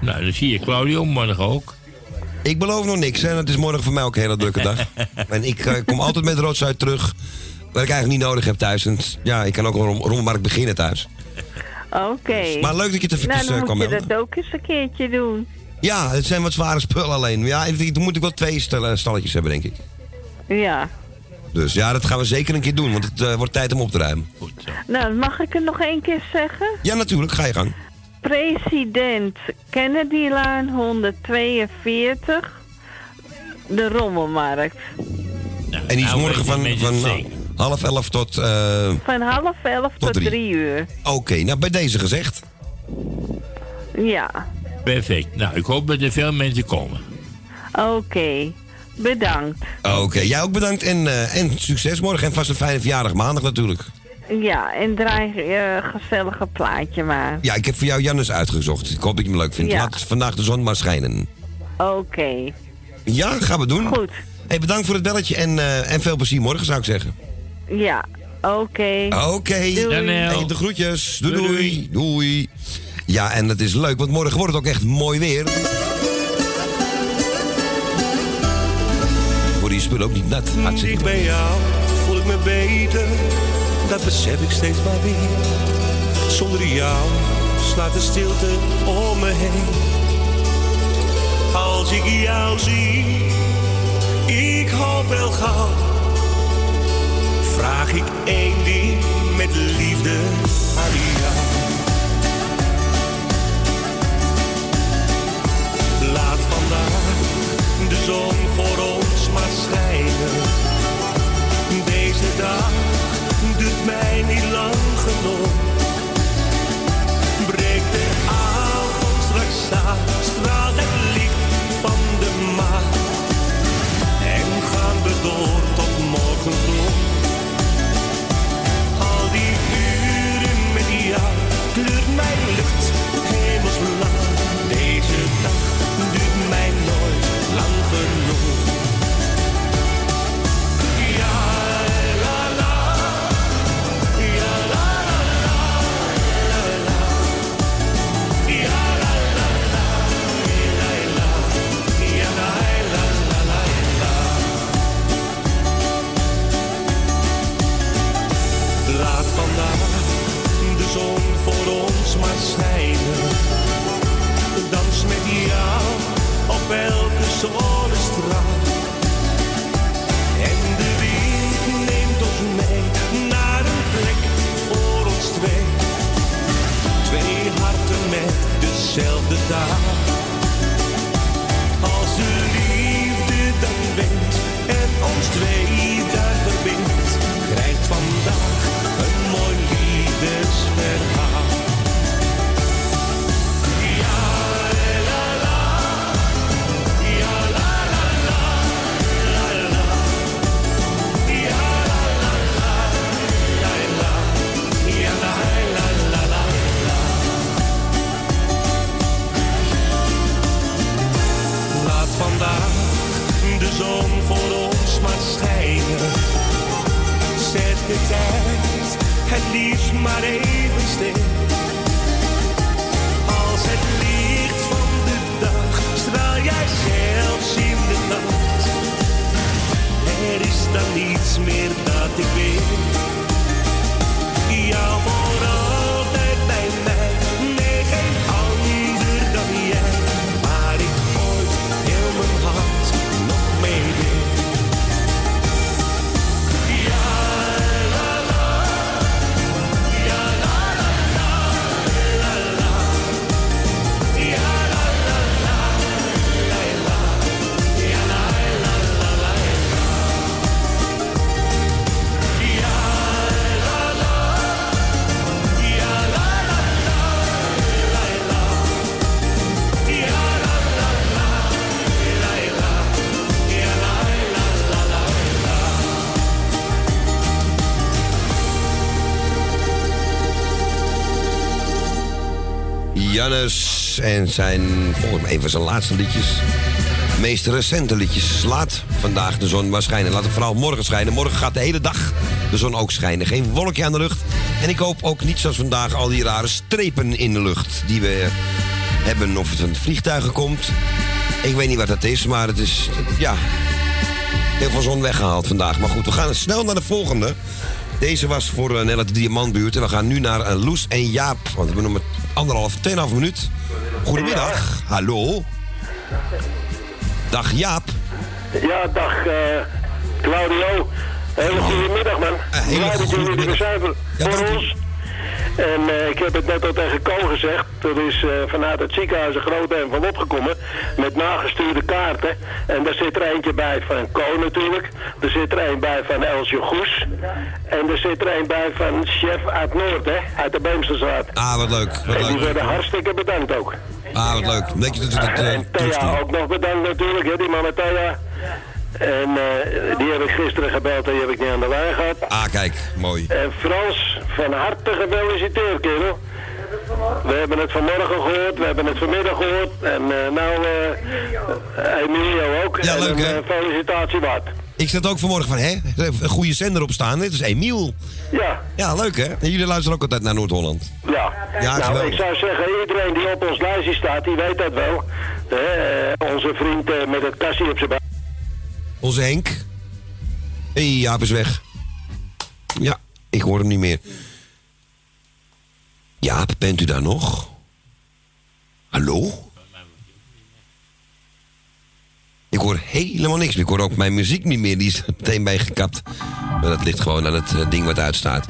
Nou, dan zie je Claudio morgen ook. Ik beloof nog niks, hè. Het is morgen voor mij ook een hele drukke dag. en ik eh, kom altijd met roodsuit terug. Wat ik eigenlijk niet nodig heb thuis. En ja, ik kan ook een rom- rommelmarkt beginnen thuis. Oké. Maar leuk dat je het even, Nou, dan kwam moet je dat ook eens een keertje doen. Ja, het zijn wat zware spullen alleen. Ja, dan moet ik wel twee stel- stalletjes hebben, denk ik. Ja. Dus ja, dat gaan we zeker een keer doen, want het eh, wordt tijd om op te ruimen. Nou, mag ik het nog één keer zeggen? Ja, natuurlijk. Ga je gang. President Kennedylaan 142. De Rommelmarkt. En die is morgen van, van het nou, zeker. half elf tot... eh, Van half elf tot, drie. drie. uur. Oké, nou bij deze gezegd. Ja. Perfect. Nou, ik hoop dat er veel mensen komen. Oké. Bedankt. Oké, jij ook bedankt en, eh, en succes morgen. En vast een fijne verjaardag maandag natuurlijk. Ja, en draai je gezellige plaatje maar. Ja, ik heb voor jou Jannes uitgezocht. Ik hoop dat je hem leuk vindt. Ja. Laat vandaag de zon maar schijnen. Oké. Ja, gaan we doen. Goed. Hey, bedankt voor het belletje en, eh, en veel plezier morgen zou ik zeggen. Ja. Oké. Oké. Doei. Hey, de groetjes. Doei, doei doei. Ja, en het is leuk, want morgen wordt het ook echt mooi weer. Worden die spullen ook niet nat? Hartstikke Dicht bij jou voel ik me beter, dat besef ik steeds maar weer. Zonder jou slaat de stilte om me heen. Als ik jou zie, ik hoop wel gauw. Vraag ik één ding met liefde aan jou. Laat vandaag de zon voor ons maar schijnen. Zonnestraal. En de wind neemt ons mee naar een plek voor ons twee. Twee harten met dezelfde taal. Als de liefde dan wint en ons twee daar verbindt, krijgt vandaag het liefst maar even stil. Als het licht van de dag straal jij zelfs in de nacht. Er is dan niets meer dat ik wil. En zijn, volgens mij, een van zijn laatste liedjes. Meest recente liedjes. Laat vandaag de zon maar schijnen. Laat het vooral morgen schijnen. Morgen gaat de hele dag de zon ook schijnen. Geen wolkje aan de lucht. En ik hoop ook niet zoals vandaag al die rare strepen in de lucht die we hebben. Of het van vliegtuigen komt. Ik weet niet wat dat is, maar het is, ja, heel veel zon weggehaald vandaag. Maar goed, we gaan snel naar de volgende. Deze was voor een hele diamantbuurt. En we gaan nu naar eh, Loes en Jaap. Want we hebben anderhalf, tweeënhalf minuut. Goedemiddag. Hallo. Dag Jaap. Ja, dag eh, Claudio. Hele goede middag, man. hele dat jullie er weer zijn voor, voor ons. En eh, ik heb het net al tegen Ko gezegd. Er is eh, vanuit het ziekenhuis een grote envelop gekomen met nagestuurde kaarten. En daar zit er eentje bij van Ko natuurlijk. Er zit er een bij van Elsje Goes. En er zit er een bij van Chef uit Noord, hè, uit de Beemsterstraat. Ah, wat leuk. Wat En die leuk. werden hartstikke bedankt ook. Ah, wat leuk. Denk je dat dat eh, En? Thea ook nog bedankt natuurlijk, hè, die mama Thea. En eh, die heb ik gisteren gebeld en die heb ik niet aan de lijn gehad. Ah, kijk. Mooi. En Frans, van harte gefeliciteerd, kerel. We hebben het vanmorgen gehoord, we hebben het vanmiddag gehoord. En eh, nou, eh Emilio ook. Ja, en leuk, eh, felicitatie waard. Ik zat ook vanmorgen van, hè? Een goede zender op staan. Dit is Emiel. Ja. Ja, leuk hè? En jullie luisteren ook altijd naar Noord-Holland. Ja, Ja, nou, ik zou zeggen, iedereen die op ons lijstje staat, die weet dat wel. Onze vriend met het kassie op zijn buik. Onze Henk. Hé, Jaap is weg. Ja, ik hoor hem niet meer. Jaap, bent u daar nog? Hallo? Ik hoor helemaal niks. Ik hoor ook mijn muziek niet meer. Die is meteen bij gekapt. Maar dat ligt gewoon aan het eh, ding wat uitstaat.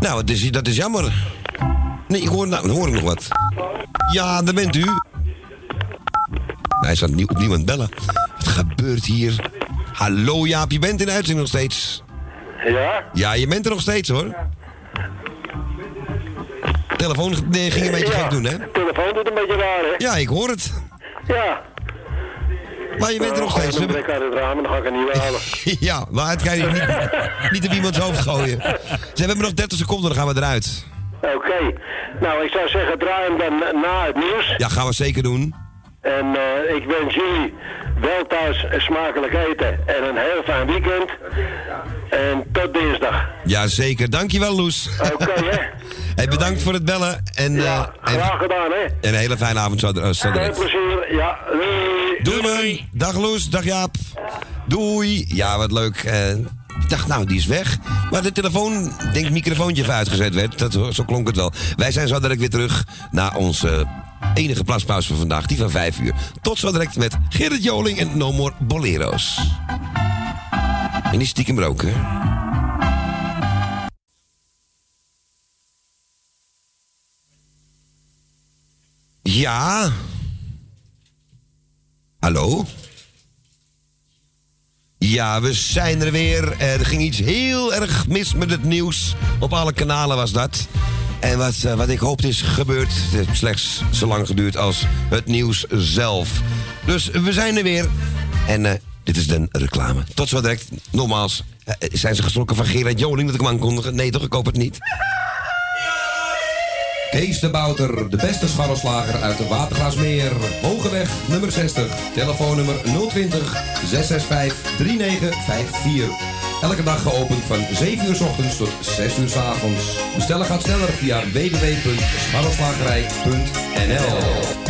Nou, het is, dat is jammer. Nee, ik hoor, nou, hoor ik nog wat. Ja, daar bent u. Hij staat nieuw, opnieuw aan het bellen. Wat gebeurt hier? Hallo Jaap, je bent in de uitzending nog steeds. Ja? Ja, je bent er nog steeds hoor. Telefoon nee, ging een beetje gek doen, hè? telefoon doet een beetje raar, hè? Ja, ik hoor het. Ja. Maar je bent er nog steeds. Dan trek uit het raam en dan ga ik er niet halen. ja, maar het kan je niet, niet op iemands hoofd gooien. Ze hebben nog 30 seconden, dan gaan we eruit. Oké. Nou, ik zou zeggen, draai hem dan na het nieuws. Ja, gaan we zeker doen. En eh, ik wens jullie wel thuis smakelijk eten en een heel fijn weekend. En tot dinsdag. Ja, zeker. Dankjewel, Loes. Oké, hè? Hey, bedankt voor het bellen. En, Ja, eh, graag gedaan, hè? en een hele fijne avond zo, eh, zo direct. plezier. Ja, doei. Dag Loes, dag Jaap. Doei. Ja, wat leuk. Ik dacht, nou, die is weg. Maar de telefoon, ik denk het microfoontje even uitgezet werd. Dat, zo klonk het wel. Wij zijn zo direct weer terug naar onze enige plaspauze van vandaag. Die van 5 uur. Tot zo direct met Gerrit Joling en No More Bolero's. En die stiekem roken. Ja. Hallo? Ja, we zijn er weer. Er ging iets heel erg mis met het nieuws. Op alle kanalen was dat. En wat, eh, wat ik hoopte is gebeurd. Het heeft slechts zo lang geduurd als het nieuws zelf. Dus we zijn er weer. En eh, dit is de reclame. Tot zo direct. Nogmaals, eh, zijn ze geschrokken van Gerard Joling dat ik hem aankondigen? Nee toch, ik hoop het niet. Kees de Bouter, de beste scharrelslager uit de Watergraasmeer. Hogeweg, nummer 60. Telefoonnummer 020 665 3954. Elke dag geopend van 7 uur s ochtends tot 6 uur s avonds. Bestellen gaat sneller via www.scharrelslagerij.nl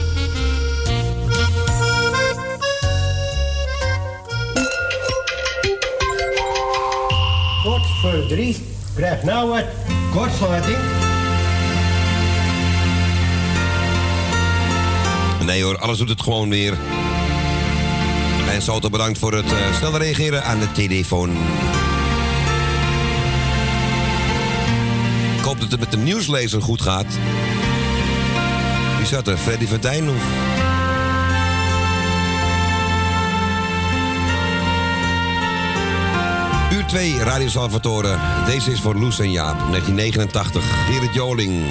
Voor drie. Krijg nou wat kortsluiting. Nee hoor, alles doet het gewoon weer. En Soto bedankt voor het eh, snel reageren aan de telefoon. Ik hoop dat het met de nieuwslezer goed gaat. Wie zat er? Freddy van Dijn of... Uur 2, Radio Salvatore. Deze is voor Loes en Jaap, 1989. Gerrit Joling.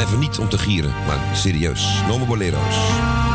Even niet om te gieren, maar serieus. Nomo Bolero's.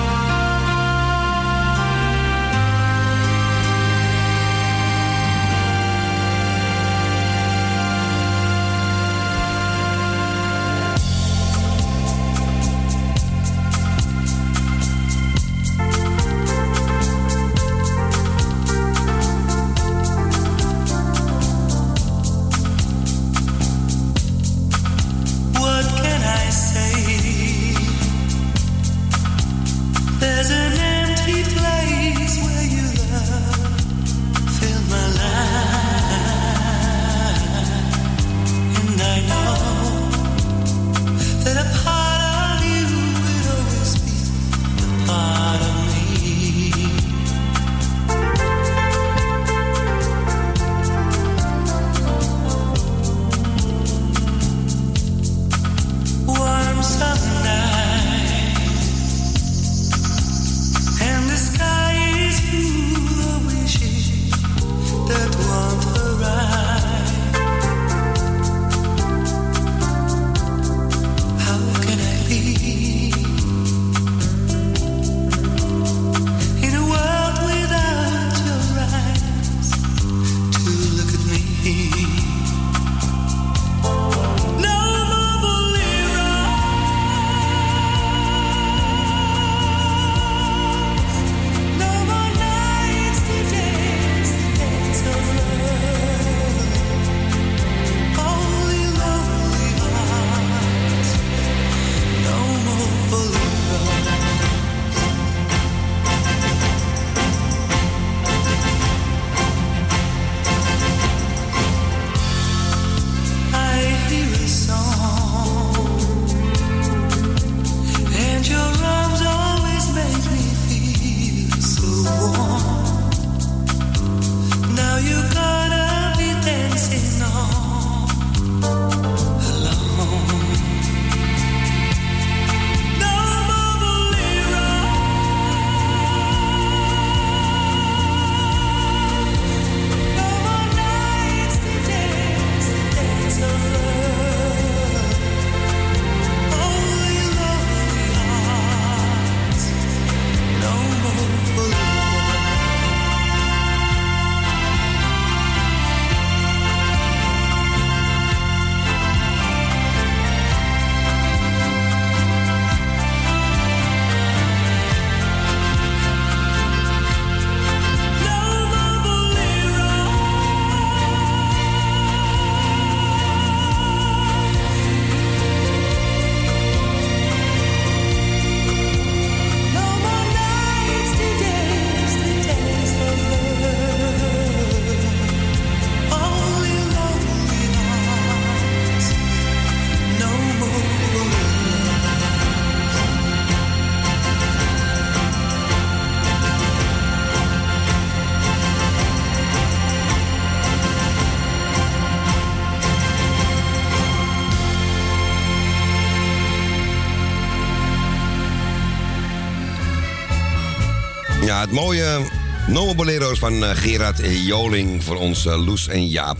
Ja, het mooie Nomo Bolero's van eh, Gerard Joling voor ons eh, Loes en Jaap.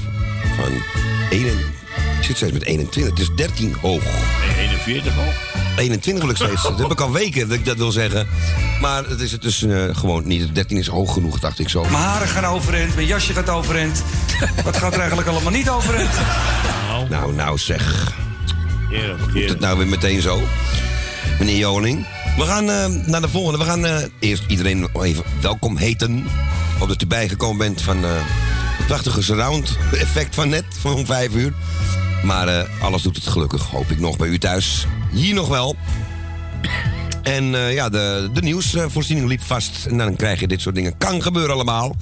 Van 1, ik zit steeds met 21, het is 13 hoog. 41 hoog. 21 wil ik steeds. Dat heb ik al weken dat ik dat wil zeggen. Maar het is het dus eh, gewoon niet. 13 is hoog genoeg, dacht ik zo. Mijn haren gaan overeind, mijn jasje gaat overeind. Wat gaat er eigenlijk allemaal niet overeind? Nou, nou zeg. Moet het nou weer meteen zo? Meneer Joling. We gaan eh, naar de volgende. We gaan eh, eerst iedereen even welkom heten. Omdat u bijgekomen bent van eh, het prachtige surround effect van net, van vijf uur. Maar alles doet het gelukkig, hoop ik nog bij u thuis. Hier nog wel. En ja, de, de nieuwsvoorziening liep vast. En dan krijg je dit soort dingen. Kan gebeuren allemaal.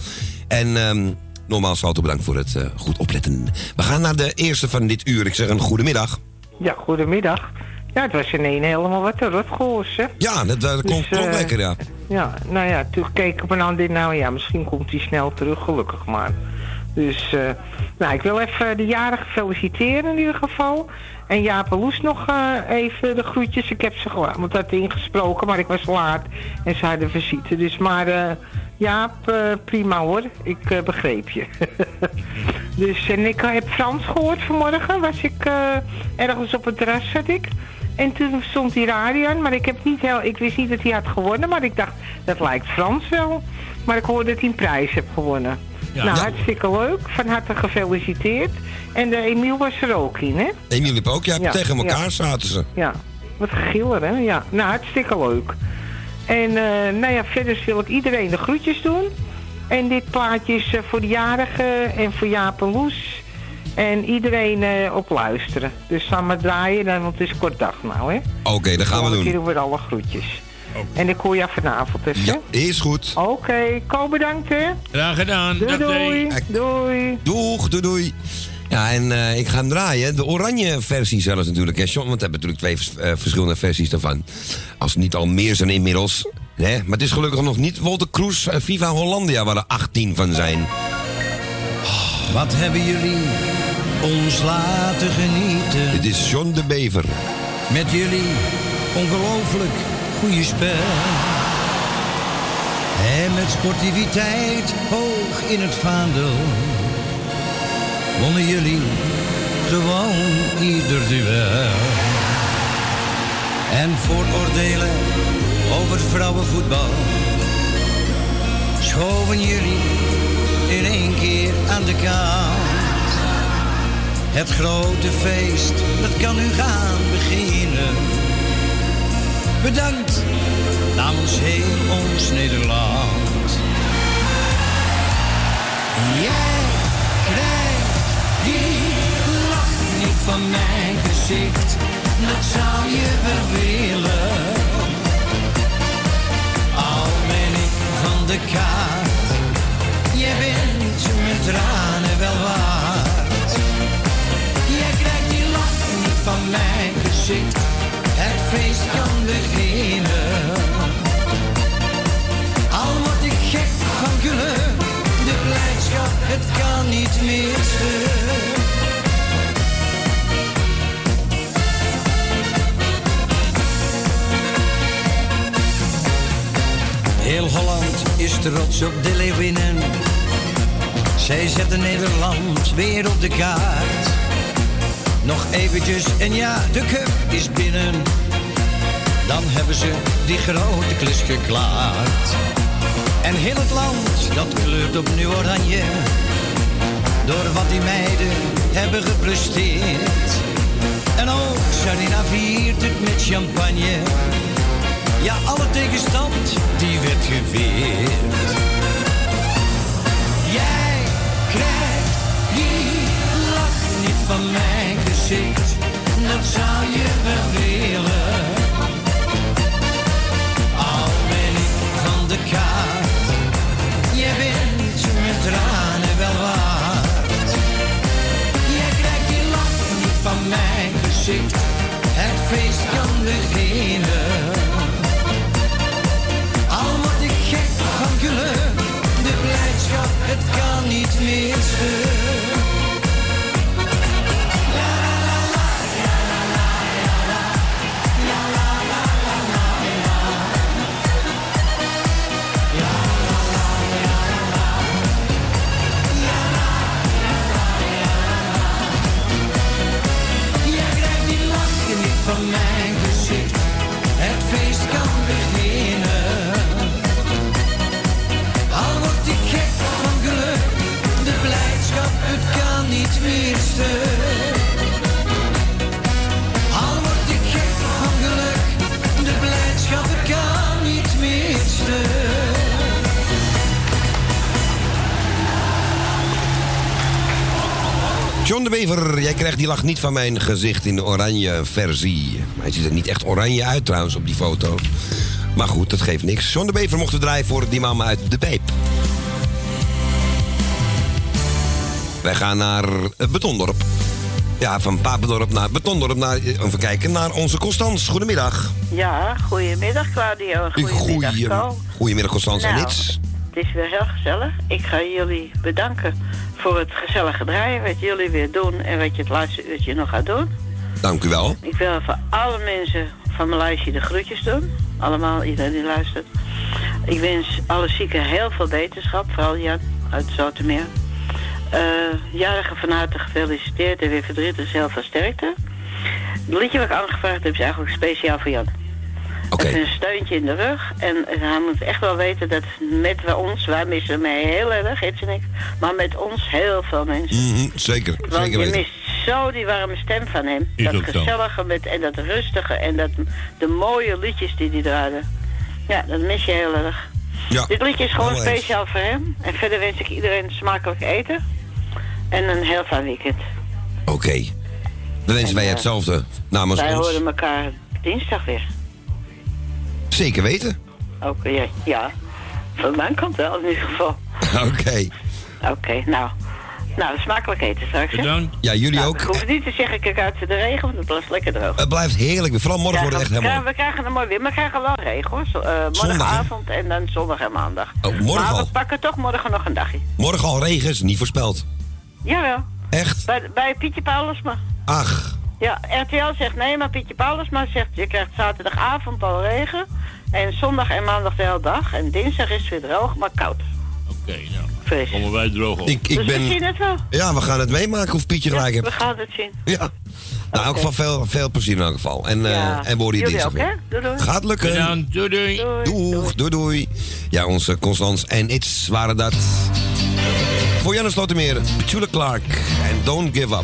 En ehm nogmaals, Wouter, bedankt voor het goed opletten. We gaan naar de eerste van dit uur. Ik zeg een goedemiddag. Ja, goedemiddag. Ja, het was ineens helemaal wat een rotgoos, hè? Ja, dat, dat Dus, klonk eh, lekker, ja. Ja, nou ja, toen keek ik me aan dit, nou ja, misschien komt hij snel terug, gelukkig maar. Dus, eh, nou, ik wil even de jarige feliciteren in ieder geval. En Jaap Loes nog eh, even de groetjes. Ik heb ze gewoon, want dat ingesproken, maar ik was laat en ze hadden visite. Dus, maar Jaap, prima hoor. Ik begreep je. dus, en ik heb Frans gehoord vanmorgen. Was ik ergens op het terras zat ik. En toen stond die radio aan, maar ik, heb niet heel, ik wist niet dat hij had gewonnen. Maar ik dacht, dat lijkt Frans wel. Maar ik hoorde dat hij een prijs heeft gewonnen. Ja. nou, hartstikke leuk. Van harte gefeliciteerd. En de Emiel was er ook in, hè? Emiel liep ook, ja, Ja, tegen elkaar ja. zaten ze. Ja, wat gegiller, hè? Ja, nou, hartstikke leuk. En eh, nou ja, verder wil ik iedereen de groetjes doen. En dit plaatje is eh, voor de jarigen en voor Jaap en Loes. En iedereen eh, op luisteren. Dus samen draaien, dan, want het is kort dag nou, hè? Oké, dat gaan we doen. keer doen we alle groetjes. En ik hoor jou vanavond dus, hè? Ja, is goed. Oké, Ko bedankt, hè? Graag gedaan. Doei, doei. Doei. Doeg, doei, doei. Ja, en eh, ik ga hem draaien. De oranje versie zelfs natuurlijk. Hè, John, want we hebben natuurlijk twee eh, verschillende versies daarvan. Als het niet al meer zijn inmiddels. Hè? Maar het is gelukkig nog niet Wolter Kroes en Viva Hollandia waar er 18 van zijn. Wat hebben jullie ons laten genieten? Dit is John de Bever. Met jullie ongelooflijk goede spel. En met sportiviteit hoog in het vaandel. Wonnen jullie gewoon ieder duel. En vooroordelen over vrouwenvoetbal. Schoven jullie in één keer aan de kant. Het grote feest, dat kan nu gaan beginnen. Bedankt namens heel ons Nederland. Jij krijgt die lach niet van mijn gezicht, dat zou je wel willen. Al ben ik van de kaart, jij bent mijn tranen het feest kan beginnen. Al word ik gek van geluk, de blijdschap, het kan niet meer stuk. Heel Holland is trots op de Leeuwinnen. Zij zetten Nederland weer op de kaart. Nog eventjes en ja, de cup is binnen. Dan hebben ze die grote klus geklaard. En heel het land, dat kleurt opnieuw oranje. Door wat die meiden hebben gepresteerd. En ook Sarina viert het met champagne. Ja, alle tegenstand, die werd geweerd. Jij krijgt van mijn gezicht. Dat zou je wel willen. Die lach niet van mijn gezicht in de oranje versie. Maar hij ziet er niet echt oranje uit trouwens op die foto. Maar goed, dat geeft niks. John de Bever mocht we draaien voor die mama uit de Beep. Wij gaan naar het Betondorp. Ja, van Papendorp naar Betondorp. Naar, even kijken, naar onze Constans. Goedemiddag. Ja, goedemiddag Claudio. en Goedemiddag Goeie, Ko. goedemiddag Constans en Nou, Nits. Het is weer heel gezellig. Ik ga jullie bedanken voor het gezellige draaien. Wat jullie weer doen en wat je het laatste uurtje nog gaat doen. Dank u wel. Ik wil voor alle mensen van mijn lijstje de groetjes doen. Allemaal, iedereen die luistert. Ik wens alle zieken heel veel beterschap. Vooral Jan uit Zoetermeer. Jarige van harte gefeliciteerd en weer verdrietig heel veel sterkte. Het liedje wat ik aangevraagd heb is eigenlijk speciaal voor Jan. Het is een steuntje in de rug. En hij moet echt wel weten dat met we ons, wij missen hem heel erg, Its en ik. Maar met ons heel veel mensen. Mhm, zeker, Want zeker je weten. mist zo die warme stem van hem. Is dat zo. gezellige met, en dat rustige en dat, de mooie liedjes die hij draaide. Ja, dat mis je heel erg. Ja, Dit liedje is gewoon speciaal voor hem. En verder wens ik iedereen smakelijk eten. En een heel fijn weekend. Oké. Dan wensen wij eh, hetzelfde namens Wij ons. horen elkaar dinsdag weer. Zeker weten. Oké, ja, ja. Van mijn kant wel in ieder geval. Oké. Oké, nou. Nou, smakelijk eten straks. Bedankt. Ja, jullie Nou, ook. Ik hoef niet te zeggen, kijk uit voor de regen, want het blijft lekker droog. Het blijft heerlijk. weer. Vooral morgen Ja, wordt het echt helemaal... we krijgen een mooi weer, maar we krijgen wel regen hoor. Eh, Zondag, hè? morgenavond en dan zondag en maandag. Oh, morgen maar al. we pakken toch morgen nog een dagje. Morgen al regen is niet voorspeld. Jawel. Echt? Bij, bij Pietje Paulusma. Ach, Ja, RTL zegt nee, maar Pietje Paulusma zegt je krijgt zaterdagavond al regen. En zondag en maandag de hele dag. En dinsdag is het weer droog, maar koud. Oké, nou. Fris. Komen wij droog op. ik, ik dus we zien ben... het wel. Ja, we gaan het meemaken of Pietje gelijk We heeft. gaan het zien. Ja. Nou, in elk geval veel, veel plezier in elk geval. En, eh Ja. en we horen je dinsdag weer. hè? Doei, doei. Gaat lukken. Bedankt. Doei, doei. Doeg, doei, doei. Ja, onze Constans en It's waren dat. Voor Janne Slotermeer, Petula Clark en Don't Give Up.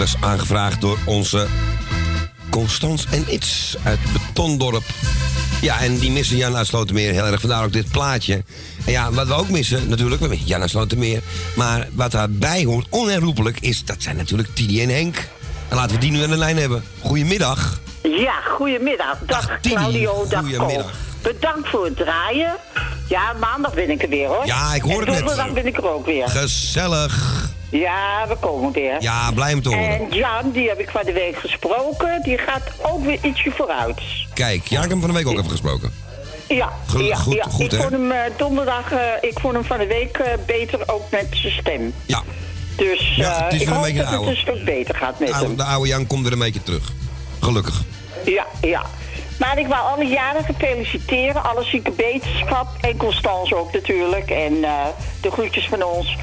Was aangevraagd door onze Constans en Its uit Betondorp. Ja, en die missen Jan uit Slotermeer heel erg. Vandaar ook dit plaatje. En ja, wat we ook missen, natuurlijk, we Jan uit Slotermeer. Maar wat daarbij hoort, onherroepelijk, is dat zijn natuurlijk Tidi en Henk. En laten we die nu aan de lijn hebben. Goedemiddag. Ja, goedemiddag. Dag Claudio, dag goedemiddag. Bedankt voor het draaien. Ja, maandag ben ik er weer hoor. Ja, ik hoor en het net. donderdag ben ik er ook weer. Gezellig. Ja, we komen weer. Ja, blij om te horen. En Jan, die heb ik van de week gesproken, die gaat ook weer ietsje vooruit. Kijk, ja, ik heb hem van de week ook even gesproken. Ja, ja, goed- ja. goed, ik hè? vond hem eh, donderdag, eh, ik vond hem van de week eh, beter ook met zijn stem. Ja. Dus Ja, het is ik een hoop dat het oude. een stuk beter gaat met De oude, hem. de oude Jan komt weer een beetje terug. Gelukkig. Ja, ja. Maar ik wou alle jarigen feliciteren, alle zieke beterschap en Constance ook natuurlijk. En de groetjes van ons.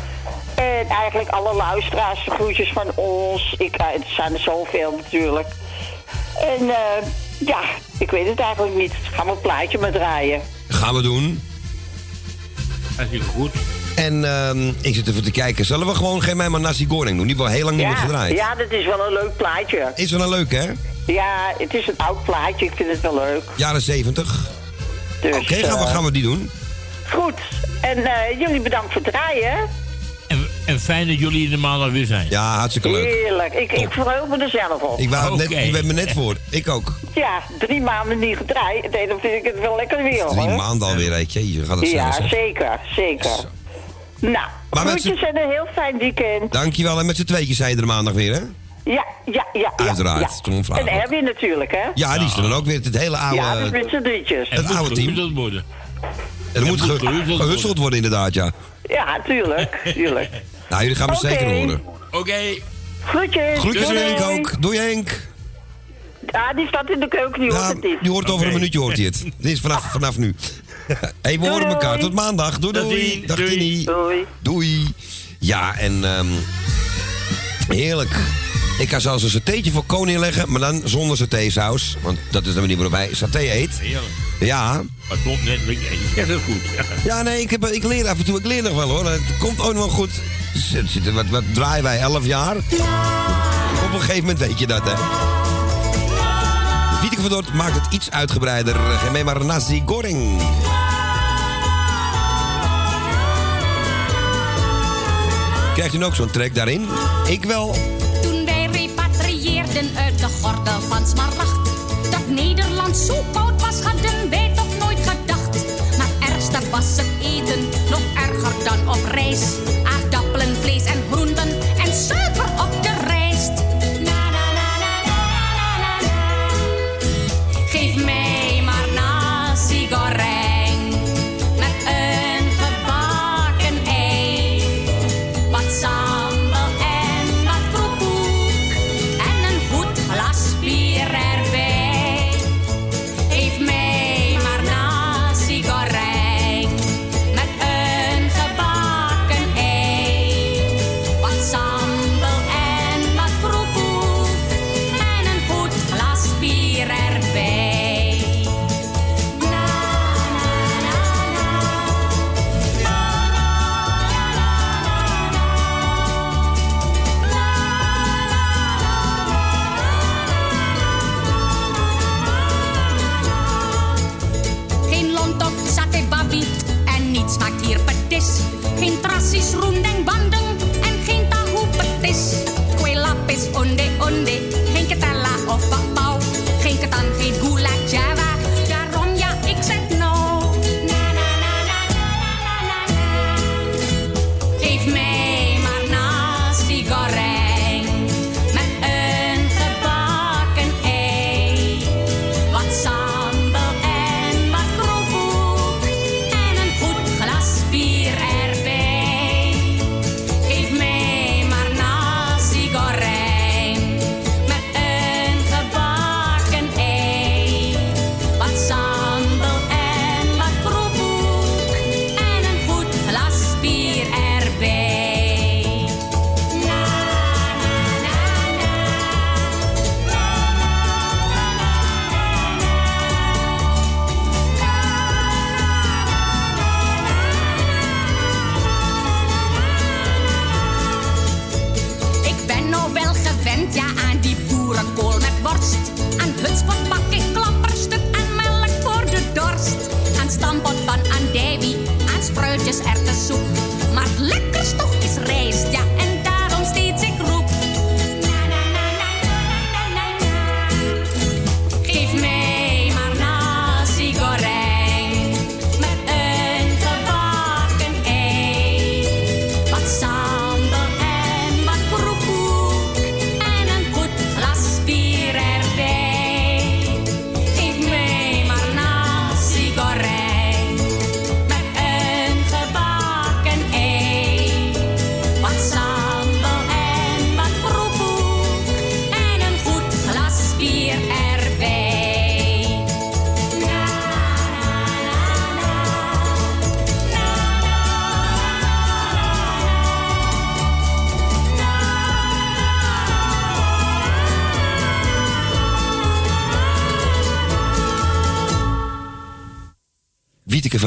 En eigenlijk alle luisteraars, de groetjes van ons. Ik, eh, het zijn er zoveel natuurlijk. En eh, ja, ik weet het eigenlijk niet. Gaan we een plaatje maar draaien. Gaan we doen. Hartstikke goed. En ehm, ik zit even te kijken. Zullen we gewoon geen mij maar nasi goreng doen? Die wel heel lang niet meer gedraaid. ja, dat is wel een leuk plaatje. Is wel een leuk, hè? Ja, het is een oud plaatje. Ik vind het wel leuk. Jaren 70. Dus, Oké, gaan, we, eh, gaan we die doen. Goed. En eh, jullie bedankt voor het draaien. En, fijn dat jullie er maandag weer zijn. Ja, hartstikke leuk. Heerlijk. Ik, ik verheug me er zelf op. Ik wou net, me net voor. Ik ook. Ja, drie maanden niet gedraaid. Nee, dan vind ik het wel lekker weer. Drie hoor. maanden alweer, weet je. Je gaat het Ja, zeker, zeker. Nou, Maar groetjes en een heel fijn weekend. Dankjewel. En met z'n tweetjes zei je er maandag weer, hè? Ja, ja, ja. Uiteraard, Ja. En Erwin natuurlijk, hè? Ja, die is er dan ook weer. Het hele oude... Ja, dus met z'n drietjes. het oude team. worden. En er moet moet ge- gehusteld gehusteld worden, inderdaad, ja. Ja, tuurlijk, tuurlijk. Nou, jullie gaan me zeker horen. Oké. Groetjes. Groetjes aan doei. Henk ook. Doei Henk. Ja, die staat in de keuken, die hoort het niet. die hoort over een minuutje hoort hij het. Dit is vanaf, vanaf nu. hey, we horen elkaar. Tot maandag. Doei doei. Dag Tini. Doei. Doei. Ja, en ehm, heerlijk. Ik kan zelfs een satéetje voor koning leggen, maar dan zonder satésaus. Want dat is de manier waarop hij saté eet. Heerlijk. Ja. Maar klopt net. Je zegt het goed. Ja, nee, ik, heb, ik leer af en toe. Ik leer nog wel hoor. Het komt ook nog wel goed. Zit- Wat, wat draaien wij? 11 jaar? Op een gegeven moment weet je dat, hè? Wieteke van Dort maakt het iets uitgebreider. Geef mee maar nasi goreng. Krijgt u ook zo'n track daarin? Ik wel. Uit de gordel van Smaragd. Dat Nederland zo koud was, hadden wij toch nooit gedacht. Maar ergste was het eten, nog erger dan op reis.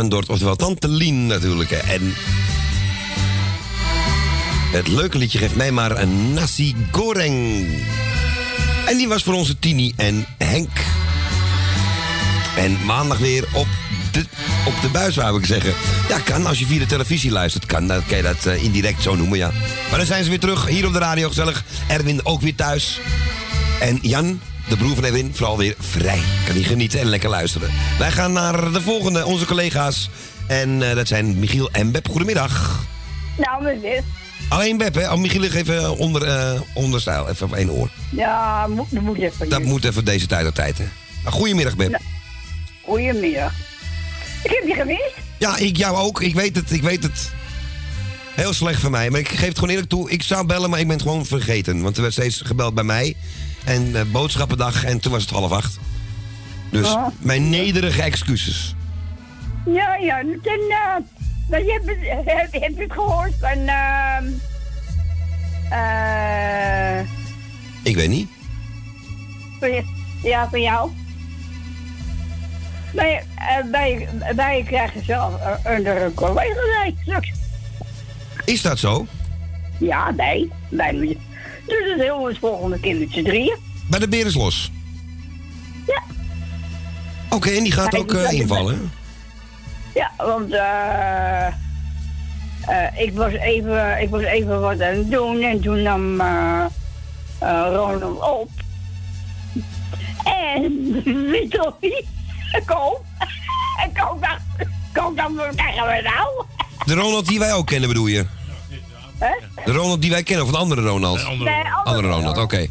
Van Dort, oftewel Tante Lien natuurlijk. En het leuke liedje geeft mij maar een nasi goreng. En die was voor onze Tini en Henk. En maandag weer op de, op de buis, wou ik zeggen. Ja, kan. Als je via de televisie luistert, kan, dan kan je dat eh, indirect zo noemen, ja. Maar dan zijn ze weer terug, hier op de radio, gezellig. Erwin ook weer thuis. En Jan, de broer van Erwin, vooral weer vrij. Kan hij genieten en lekker luisteren. Wij gaan naar de volgende, onze collega's. En eh, dat zijn Michiel en Beb. Goedemiddag. Nou, met dit. Alleen Beb, hè? Oh, Michiel, even onder, eh onderstijl, even op één oor. Ja, moet, dat moet even. Dat moet even deze tijd op tijd, hè. Nou, goedemiddag, Beb. Goedemiddag. Ik heb je gemist. Ja, ik jou ook. Ik weet het, ik weet het. Heel slecht van mij. Maar ik geef het gewoon eerlijk toe. Ik zou bellen, maar ik ben het gewoon vergeten. Want er werd steeds gebeld bij mij. En eh, boodschappendag. En toen was het half acht. Dus Oh. mijn nederige excuses. Ja, ja. Dan, eh, maar je hebt, heb, heb je het gehoord van... ehm eh Ik weet niet. ja, van jou. Wij, eh, wij, wij krijgen zelf eh, onder een collega straks. Is dat zo? Ja, wij. wij. Dus het heel het volgende keer met z'n drieën. Bij de Beer is los? Ja. Oké, en die gaat ook gaat- invallen? Ja, want eh eh, ik, was even, ik was even wat aan het doen en toen nam eh Ronald op. En niet? Kom. En kom dacht, kom dan, wat krijgen we nou? De Ronald die wij ook kennen, bedoel je? De Ronald die wij kennen, of een andere Ronald? Nee, andere andere Ronald, oké.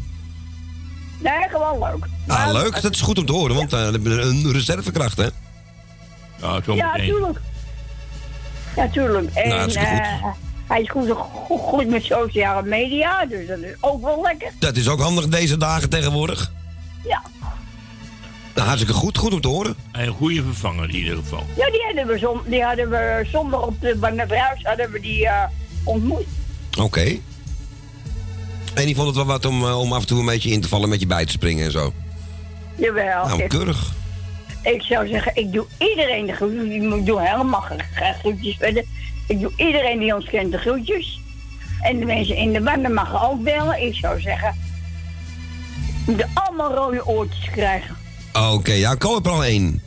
Nee, gewoon leuk. Ah, leuk. Dat is goed om te horen, want uh, een reservekracht, hè? Ja, Ja, tuurlijk. Ja, tuurlijk. En Nou, goed. eh, hij is goed, goed, goed met sociale media, dus dat is ook wel lekker. Dat is ook handig deze dagen tegenwoordig. Ja. Nou, hartstikke goed. Goed om te horen. En een goede vervanger in ieder geval. Ja, die hadden we, zon, die hadden we zondag op de Bannerhuis hadden we die eh, ontmoet. Oké. En die vond het wel wat om, eh, om af en toe een beetje in te vallen met je bij te springen en zo. Jawel. Nou, keurig. ik zou zeggen, ik doe iedereen de groetjes. Ik doe helemaal geen groetjes verder. Ik doe iedereen die ons kent de groetjes. En de mensen in de banden mogen ook bellen. Ik zou zeggen, moeten allemaal rode oortjes krijgen. Oké, ja, heb er al één.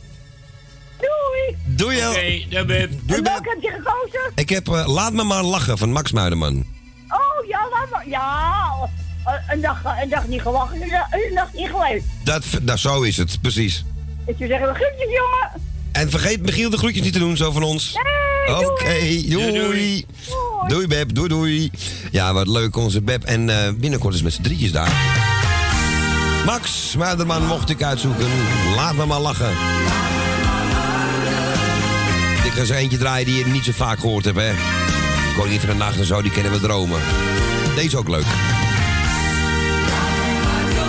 Doei! Doei, El. Oké, En welke heb je gekozen? Ik heb eh, Laat me maar lachen van Max Muiderman. Oh, ja, laat maar. Ja, eh, een dag, een dag niet gewacht, een dag, een dag niet geleefd. Dat, nou, zo is het, precies. Ik zou zeggen, groetjes, jongen. En vergeet Michiel de groetjes niet te doen, zo van ons. Nee, Oké, doei. doei. Doei. Beb, doei doei. Ja, wat leuk onze Beb. En eh, binnenkort is met z'n drietjes daar. Max Muiderman mocht ik uitzoeken. Laat me maar lachen. Ik ga eentje draaien die je niet zo vaak gehoord hebt, hè. Koningin van de Nacht en zo, die kennen we dromen. Deze ook leuk.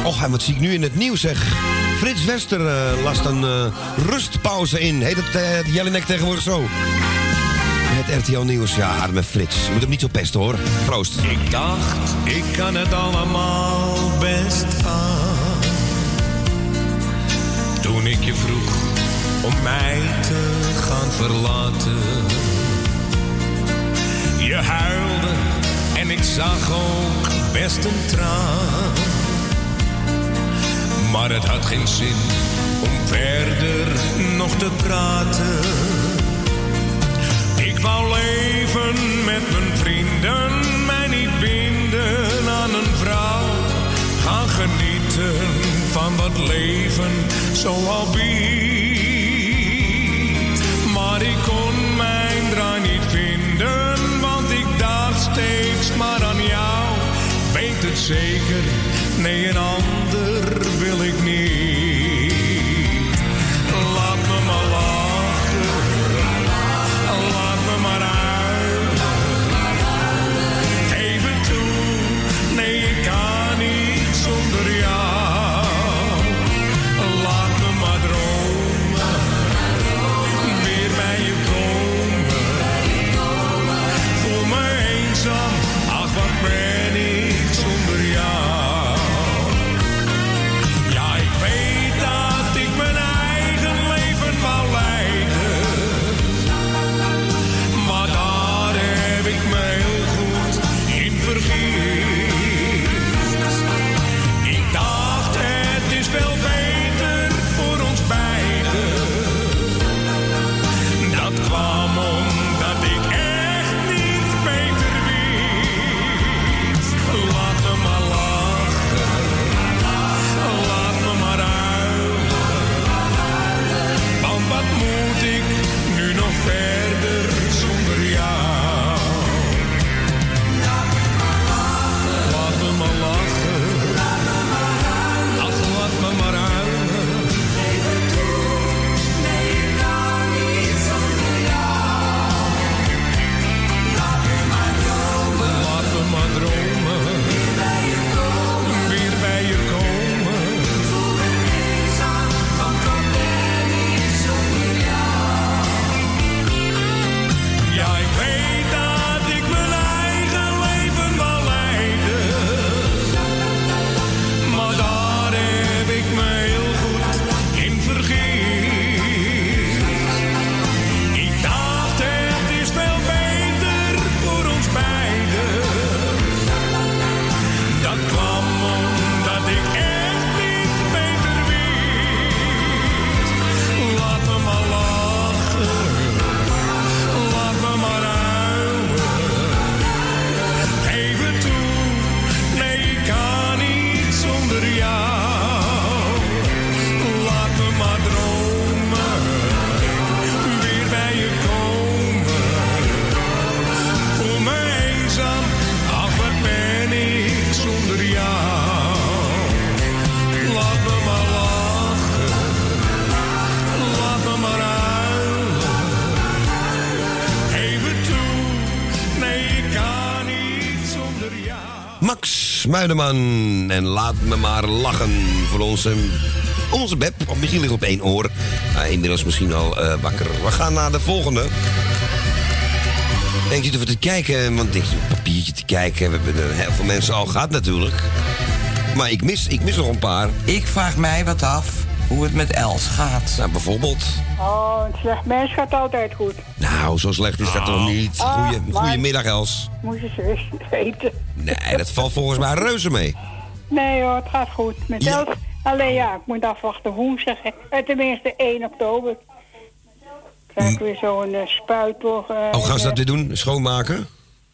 Och, en wat zie ik nu in het nieuws, zeg. Frits Wester eh, last een eh, rustpauze in. Heet het uh, Jelinek tegenwoordig zo? Het RTL Nieuws, ja, arme Frits. Je moet hem niet zo pesten, hoor. Proost. Ik dacht, ik kan het allemaal best aan. Toen ik je vroeg om mij te gaan verlaten. Je huilde en ik zag ook best een traan. Maar het had geen zin om verder nog te praten. Ik wou leven met mijn vrienden mij niet binden aan een vrouw. Gaan genieten van wat leven zo al biedt. Zeker, nee een ander wil ik niet. Muiderman en laat me maar lachen voor onze, onze Beb. Want Michiel ligt op één oor. Inmiddels misschien al eh, wakker. We gaan naar de volgende. Denk je even te kijken, want ik zit op een papiertje te kijken. We hebben er heel veel mensen al gehad natuurlijk. Maar ik mis, ik mis nog een paar. Ik vraag mij wat af hoe het met Els gaat. Nou, bijvoorbeeld. Oh, een slecht mens gaat altijd goed. Nou, zo slecht is dat toch niet. Ah, Goeie, goedemiddag, Els. Moet je ze eens weten. Nee, dat valt volgens mij reuze mee. Nee hoor, het gaat goed. Met Ja. Els, alleen ja, ik moet afwachten woensdag. hè. Eh, tenminste 1 oktober. Krijg ik weer zo'n eh, spuit toch. eh, Oh, gaan ze dat weer doen? Schoonmaken?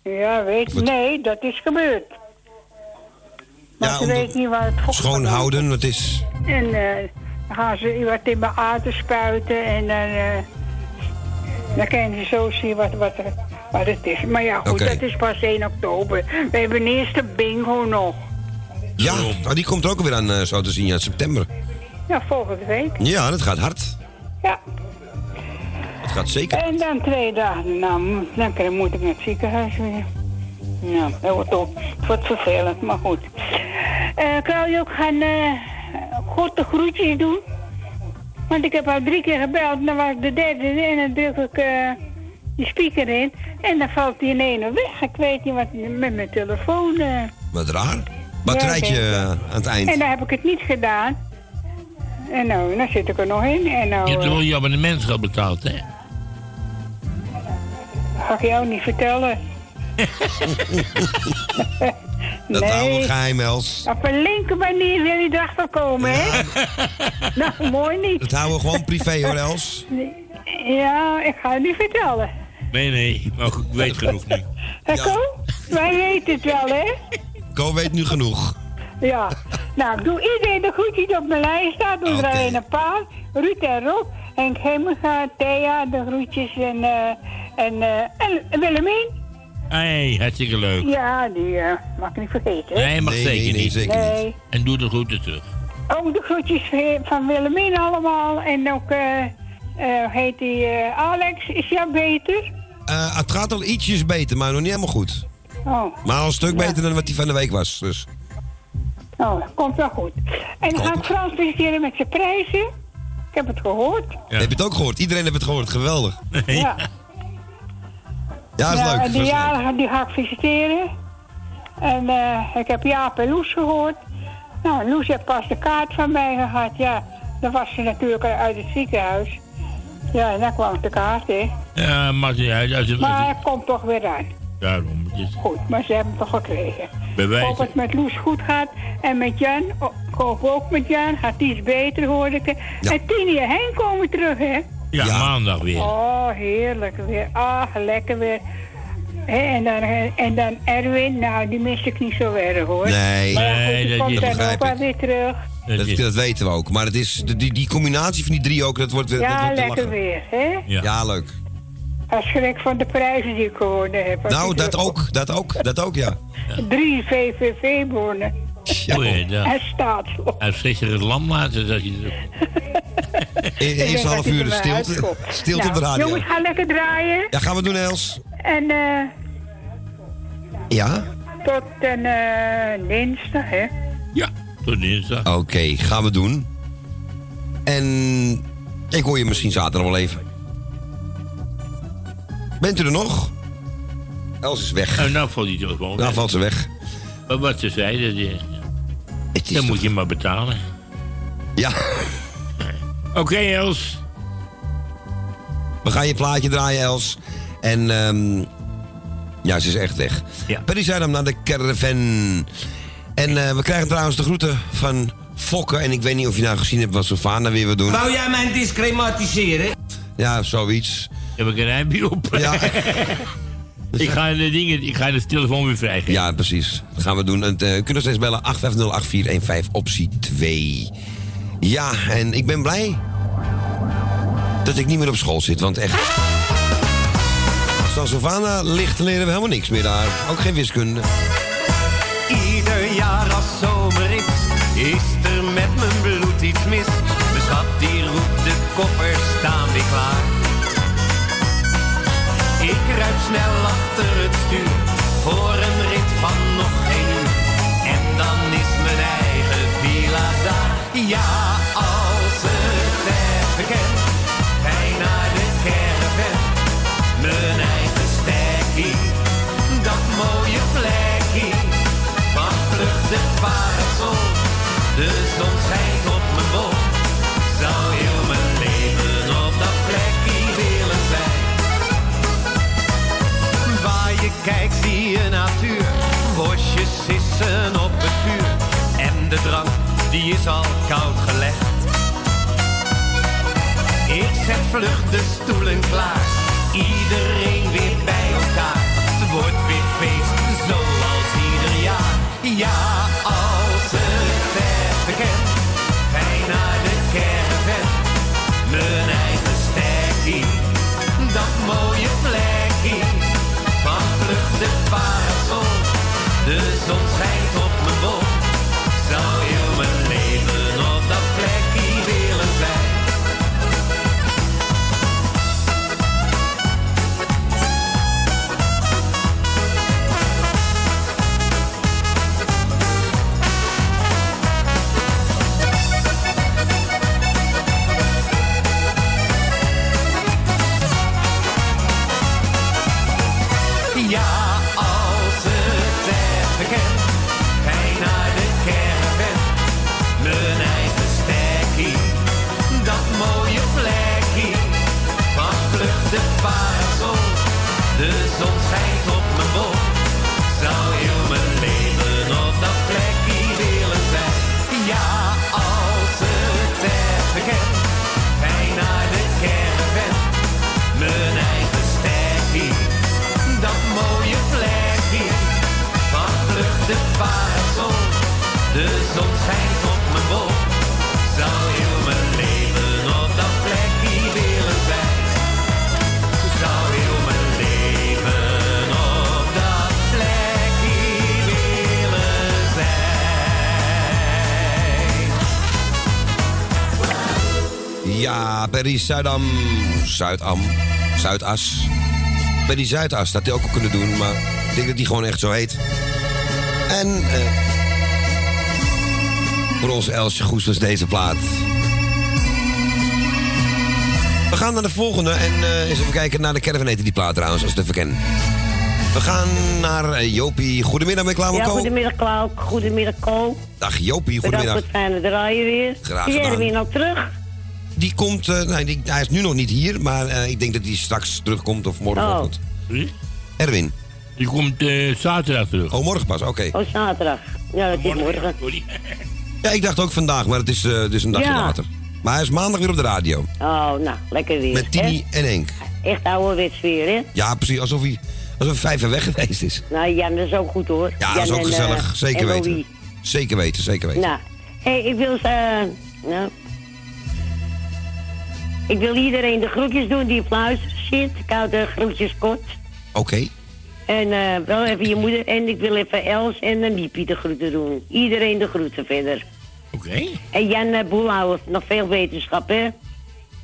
Ja, weet Wat? Nee, dat is gebeurd. Maar Ja, ze weet niet waar het vocht Schoonhouden, dat is... En eh, dan gaan ze wat in mijn aarde spuiten en dan... dan kan je zo zien wat, wat, er- wat het is. Maar ja, goed, dat is pas 1 oktober. We hebben eerst de bingo nog. Ja, nou, die komt er ook weer aan, eh, zo te zien, ja, september. Ja, volgende week. Ja, dat gaat hard. Ja. Dat gaat zeker. En dan twee dagen, nou, dan kan- moet ik naar het ziekenhuis weer. Nou, dat wordt, ook, het wordt vervelend, maar goed. Eh kan je ook gaan eh korte groetjes doen? Want ik heb al drie keer gebeld, dan was de derde en dan druk ik eh, die speaker in. En dan valt die in ene weg. Ik weet niet wat met mijn telefoon... eh. Wat raar. Batterijtje Ja, eh, aan het eind. En dan heb ik het niet gedaan. En nou, dan zit ik er nog in. En nou, Je hebt eh, wel je abonnementschap betaald, hè? ga ik jou niet vertellen. Dat houden we geheim, Els. Op een linker manier wil je erachter komen, hè? nou, mooi niet. Dat houden we gewoon privé, hoor, Els. Ja, ik ga het niet vertellen. Nee, nee, maar ik weet genoeg nu. Hè, Ko? Wij weten het wel, hè? Ko weet nu genoeg. Ja. Nou, ik doe iedereen de groetjes die op mijn lijn staat. Doe Oké. er een paar. Ruud en Rob. Henk Hemmerga, Thea, de groetjes en, eh en, eh en Willemien. Hey, hartstikke leuk. Ja, die eh, mag ik niet vergeten. hè? Nee, mag Nee, zeker nee, nee, niet. zeker Nee. En doe de groeten terug. Ook de groetjes van Willemien allemaal. En ook, heet die Alex. Is jou beter? Eh, het gaat al ietsjes beter, maar nog niet helemaal goed. Oh, Maar al een stuk Ja. beter dan wat die van de week was. Dus. oh, komt wel goed. En dan gaat Frans presenteren met zijn prijzen. Ik heb het gehoord. Heb je het ook gehoord? Iedereen heeft het gehoord. Geweldig. Ja. Ja, is leuk. En Dat jarige die ga ik visiteren. En eh, ik heb Jaap en Loes gehoord. Nou, Loes heeft pas de kaart van mij gehad. Ja, dan was ze natuurlijk uit het ziekenhuis. Ja, en dan kwam de kaart, hè. Ja, niet uit. Als het, als Maar het- hij komt toch weer aan. daarom. Het is Goed, maar ze hebben het toch gekregen. bewijs. Ik hoop dat het met Loes goed gaat. En met Jan, ik hoop ook met Jan. Gaat iets beter, hoorde ik. En Tini en Henk komen terug, hè. Ja, maandag weer. Oh, heerlijk weer. Ah, lekker weer. En, dan, en dan Erwin, nou, die mis ik niet zo erg hoor. Nee. maar ja, goed, Nee, die dat komt is- dan ook wel weer terug. Dat, dat weten we ook. Maar het is, die, die combinatie van die drie ook, dat wordt, dat Ja, wordt lekker lachen. weer, hè? Ja. leuk. Als schrik van de prijzen die ik gewonnen heb. Nou, dat ook. Dat ook. Dat ook, ja. Drie VVV-bonnen. Oei, ja. En staatslof. Gisteren het lam laten. Dat je... E- Eerst dat half hij uur de stilte. Stilte op Nou, de radio. Jongens, ga lekker draaien. Ja, gaan we doen, Els. En eh Ja? tot een eh, dinsdag, hè? Ja, tot dinsdag. Oké, gaan we doen. En ik hoor je misschien zaterdag wel even. Bent u er nog? Els is weg. En nou valt die telefoon. Nou valt ze weg. Maar wat ze zei, dat, je, dan moet je maar betalen. Ja. Oké, Els. We gaan je plaatje draaien, Els. En ehm ja, ze is echt weg. Ja. Perry zei hem naar de caravan. En eh, we krijgen trouwens de groeten van Fokke. En ik weet niet of je nou gezien hebt wat Sofana weer wil doen. Wou jij mij discrematiseren? Ja, zoiets. Heb ik een rijmpje op? Ja. ik, ga de dingen, ik ga de telefoon weer vrijgeven. Ja, precies. Dat gaan we doen. En, eh, u kunt nog steeds bellen 8508415 optie 2. Ja, en ik ben blij dat ik niet meer op school zit. Want echt... San Sylvana ligt leren we helemaal niks meer daar. Ook geen wiskunde. Koffers staan weer klaar. Ik ruip snel achter het stuur, voor een rit van nog geen uur. En dan is mijn eigen villa daar. Ja, op het vuur. En de drank, die is al koud gelegd. Ik zet vlug de stoelen klaar, iedereen weer bij elkaar. Het wordt weer feest, zoals ieder jaar. Ja, Berry Zuidam. Zuidam. Zuidas. Berry Zuidas, dat hij ook al kunnen doen, maar ik denk dat die gewoon echt zo heet. En eh, voor onze Elsje Goes was deze plaat. We gaan naar de volgende en eh, eens even kijken naar de caravan heette die plaat trouwens, als ik het even ken. We gaan naar eh, Jopie. Goedemiddag, met Ja, goedemiddag Klauw, goedemiddag Ko. Dag Jopie, Bedankt goedemiddag. voor het fijne draaien weer. Graag gedaan. Erwin al terug? Die komt, eh, nee, die, hij is nu nog niet hier, maar eh, ik denk dat hij straks terugkomt of morgenochtend. Erwin. Die komt eh, zaterdag terug. Oh, morgen pas, oké. Oh, zaterdag. Ja, dat is morgen. Ja, ik dacht ook vandaag, maar het is, eh, het is een dagje Ja. later. Maar hij is maandag weer op de radio. Oh, nou, lekker weer. Met Tini en Henk. hè? Echt ouderwets weer, hè? Ja, precies, alsof hij, alsof hij vijf jaar weg geweest is. Nou, Jan, dat is ook goed hoor. Ja, Jan dat is ook en, gezellig. Zeker en weten. Zeker weten, zeker weten. Nou, hé, hey, ik wil ze... nou... Ik wil iedereen de groetjes doen die op luisteren zit. Ik hou de groetjes kort. Oké. En eh, wel even je moeder. En ik wil even Els en uh, Miepie de groeten doen. Iedereen de groeten verder. Oké. En Jan uh, Boelhouwer, nog veel wetenschap, hè?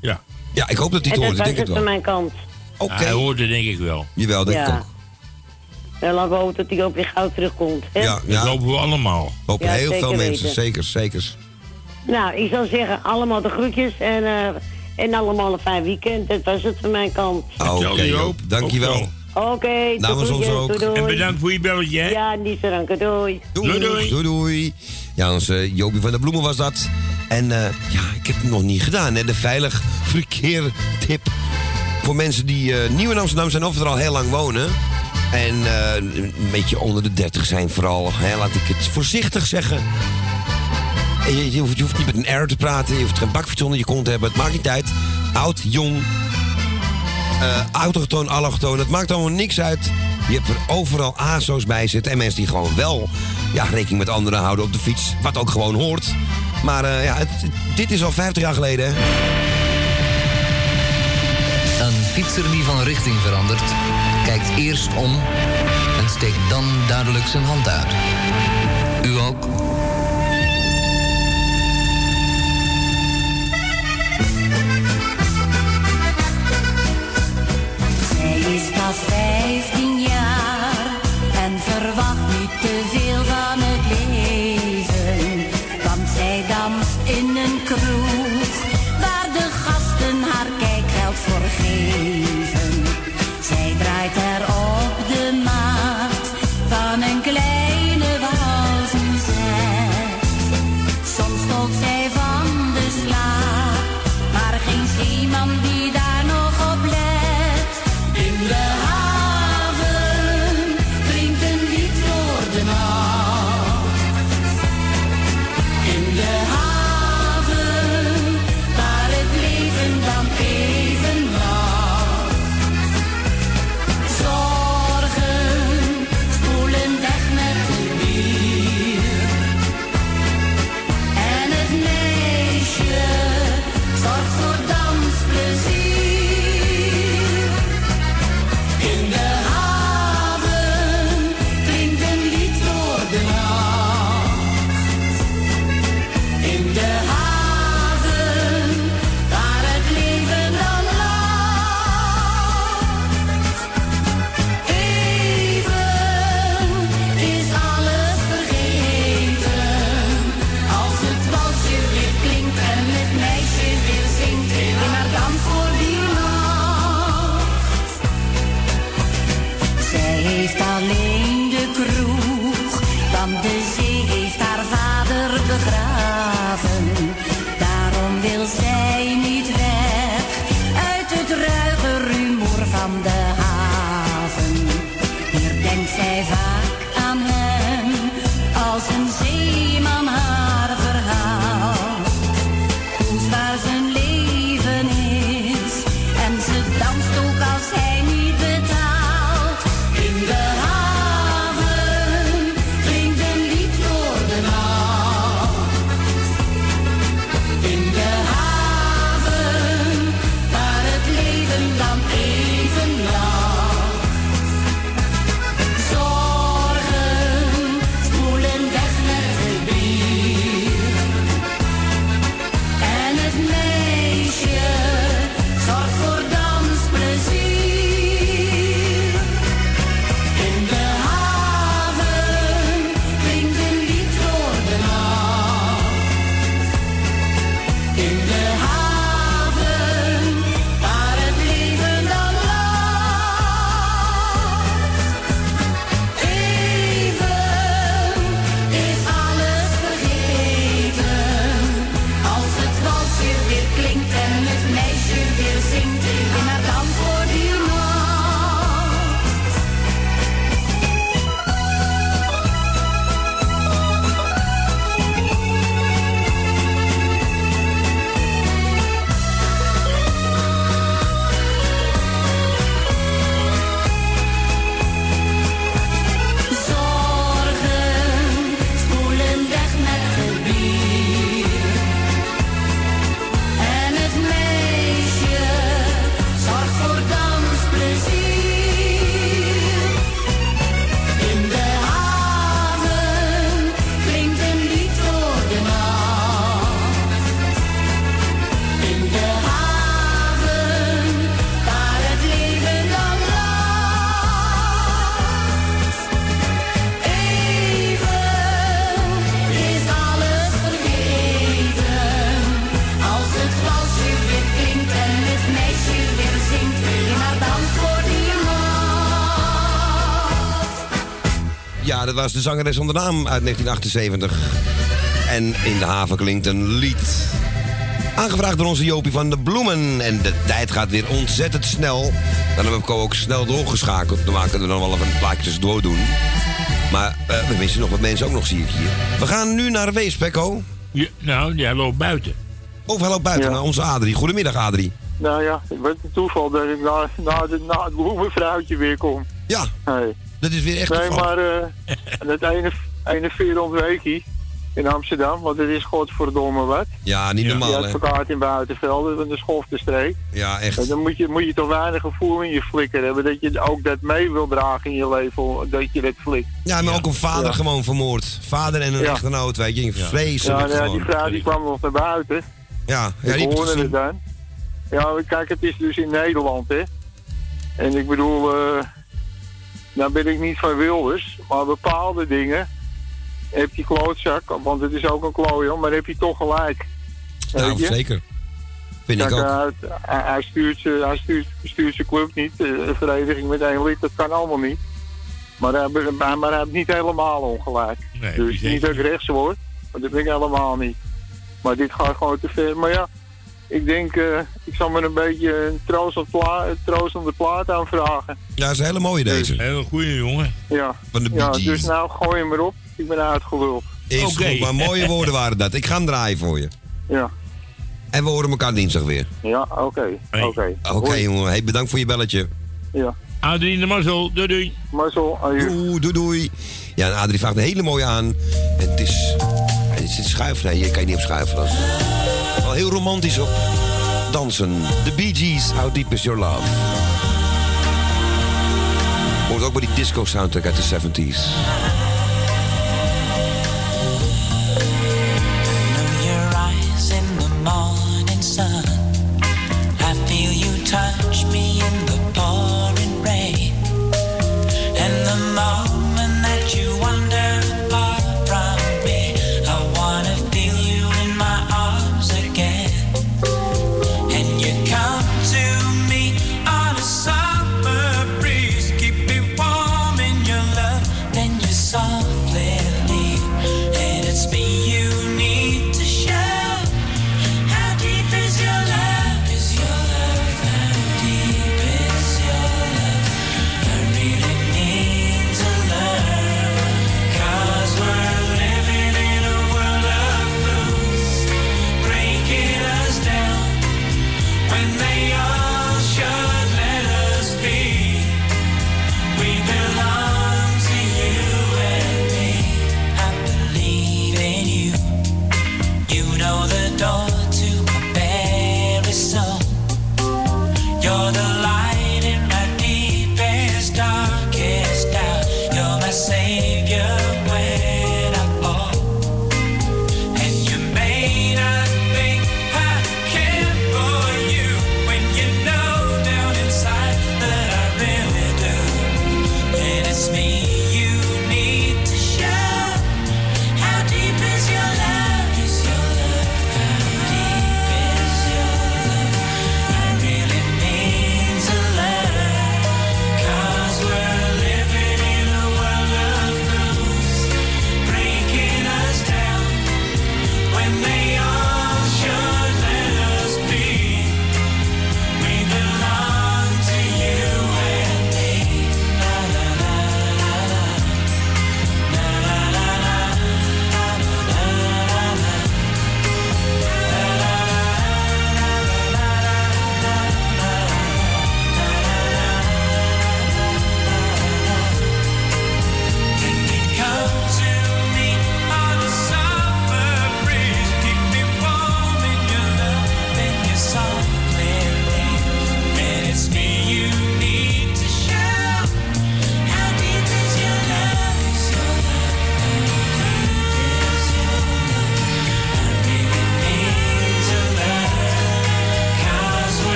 Ja. Ja, ik hoop dat hij het dat hoort. was Ik denk het het van mijn kant. Oké. Hij hoort het denk ik wel. Jawel, denk ik ook. En laten we hopen dat hij ook weer gauw terugkomt. Hè? Ja, ja. Dat hopen we allemaal. Hopen Ja, heel veel mensen. weten. Zeker, zeker. Nou, ik zou zeggen, allemaal de groetjes en, eh, en allemaal een fijn weekend. Dat was het van mijn kant. Oké, Joop. Dankjewel. Oké, tot Namens ons ook. doei, doei. En bedankt voor je belletje. hè? Ja, niet zo dank, doei. Doei, doei. doei, doei. Ja, onze Jopie van der Bloemen was dat. En eh, ja, ik heb het nog niet gedaan, hè. De veilig verkeertip. Voor mensen die eh, nieuw in Amsterdam zijn of er al heel lang wonen. En eh, een beetje onder de 30 zijn vooral. Hè, laat ik het voorzichtig zeggen. Je, je, hoeft, niet met een R te praten. Je hoeft geen bakfiets onder je kont te hebben. Het maakt niet uit. Oud, jong, eh autochtoon, allochtoon. Het maakt allemaal niks uit. Je hebt er overal ASO's bij zitten. En mensen die gewoon wel ja, rekening met anderen houden op de fiets. Wat ook gewoon hoort. Maar eh, ja, dit is al 50 jaar geleden. Een fietser die van richting verandert, kijkt eerst om en steekt dan duidelijk zijn hand uit. Pas 15 jaar. En verwacht niet te veel van het was de zangeres zonder naam uit 1978. En in de haven klinkt een lied. Aangevraagd door onze Jopie van de Bloemen. En de tijd gaat weer ontzettend snel. Dan hebben we Ko ook snel doorgeschakeld. Normaal kunnen we dan wel even een plaatje tussendoor doen. Maar eh, we missen nog wat mensen ook nog, zie ik hier. We gaan nu naar Wees, Pekko. Ja, nou, jij loopt buiten. Of hij loopt buiten naar onze Adrie. Goedemiddag, Adrie. Nou ja, wat een toeval dat ik na, na, de, na het bloemenvrouwtje weer kom. Ja. Dat is weer echt Nee, maar eh het ene, ene vierde weekie in Amsterdam, want het is godverdomme wat. Ja, niet normaal, Die hè? advocaat in Buitenvelde van de Schoftenstreek. Ja, echt. En dan moet je, moet je toch weinig gevoel in je flikker hebben dat je ook dat mee wil dragen in je leven, dat je dat flikt. Ja, maar ook een vader Ja. gewoon vermoord. Vader en een Ja. echtgenoot, weet je. Vreselijk Ja, nou die vrouw die kwam nog naar buiten. Ja, ja die hoorde het dan. Ja, kijk, het is dus in Nederland, hè. En ik bedoel, eh nou ben ik niet van Wilders, maar bepaalde dingen heb je klootzak, want het is ook een klooier, maar heb je toch gelijk. Nou, je? zeker. Vind ik ook. Hij, hij, hij stuurt ze- hij stuurt, stuurt zijn club niet, eh, een vereniging met één lid, dat kan allemaal niet. Maar hij, maar, maar hij heeft niet helemaal ongelijk. Nee, dus niet dat ik rechts word, maar dat ben ik helemaal niet. Maar dit gaat gewoon te ver. Maar ja, ik denk, eh, ik zal me een beetje een pla een troostende plaat aanvragen. Ja, dat is een hele mooie deze. Hele goeie jongen. Ja, Van de ja dus nou gooi hem erop. Ik ben uitgeluld. Is goed, maar mooie woorden waren dat. Ik ga hem draaien voor je. Ja, En we horen elkaar dinsdag weer. ja, oké. Oké. Oké, jongen. Hey, bedankt voor je belletje. Ja. Adrie de mazzel, doei doei. Mazzel, Doei, doei, doei. Ja, en Adrie vraagt een hele mooie aan. En het is... Zit schuiven. Nee, hier kan je niet op schuiven. Dat wel heel romantisch op dansen. The Bee Gees, How Deep Is Your Love. Hoort ook bij die disco soundtrack uit de 70s. your eyes in the morning sun. I feel you touch me in the pouring rain. And the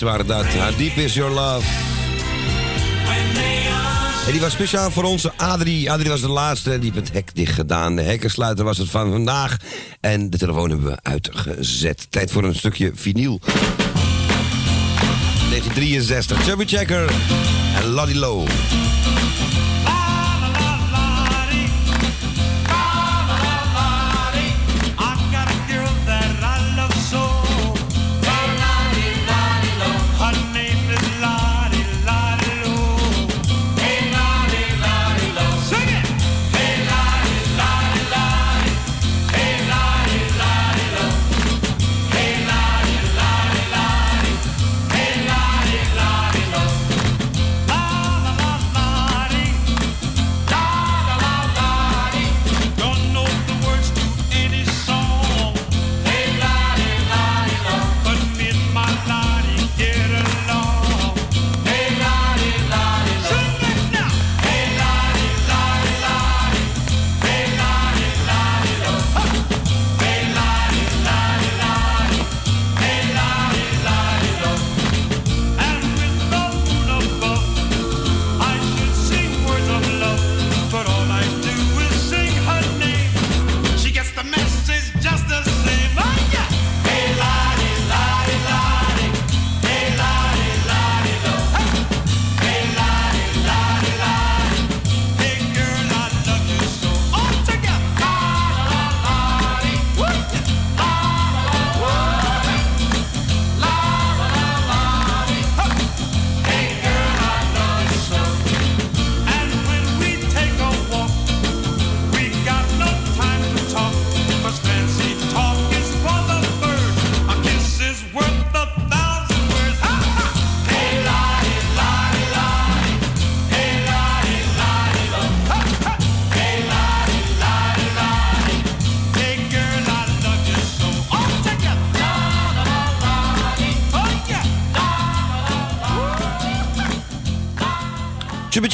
waar dat. How deep is your love? En die was speciaal voor onze Adrie. Adrie was de laatste die heeft het hek dicht gedaan. De hekkensluiter was het van vandaag. En de telefoon hebben we uitgezet. Tijd voor een stukje vinyl. 1963, Chubby Checker en Lottie Low.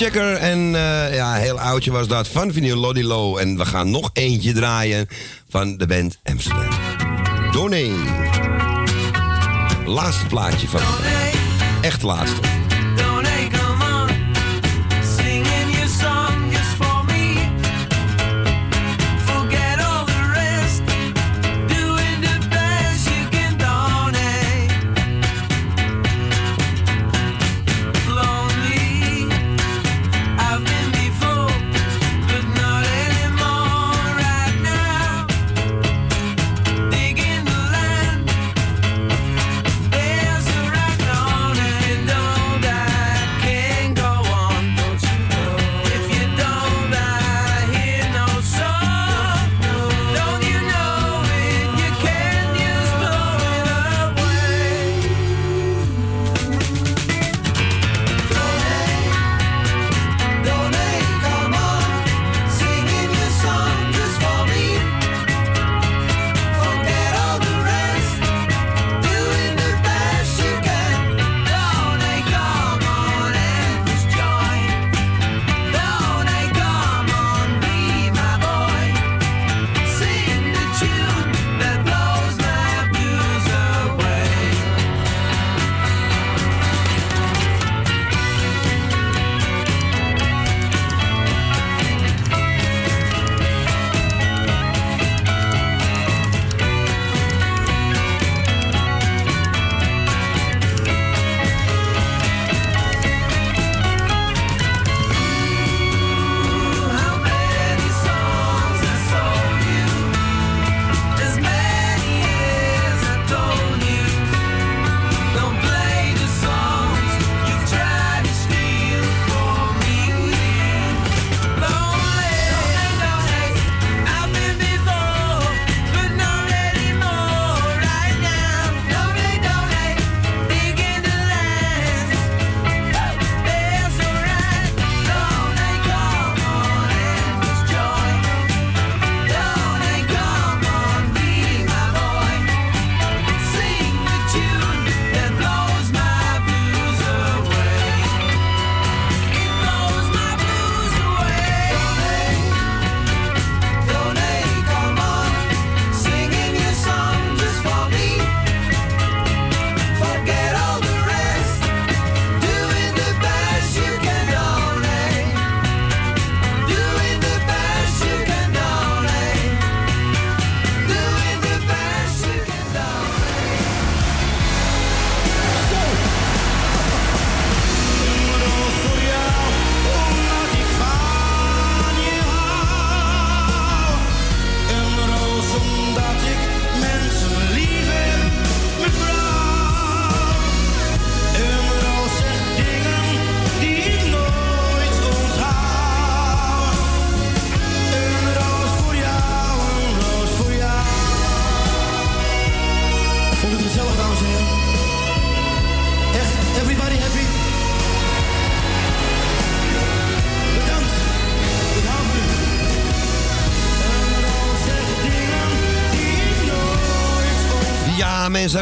Checker. En eh, ja, heel oudje was dat van Vinyl Lodilo. En we gaan nog eentje draaien van de band Amsterdam. Doné. Laatste plaatje van Echt laatste.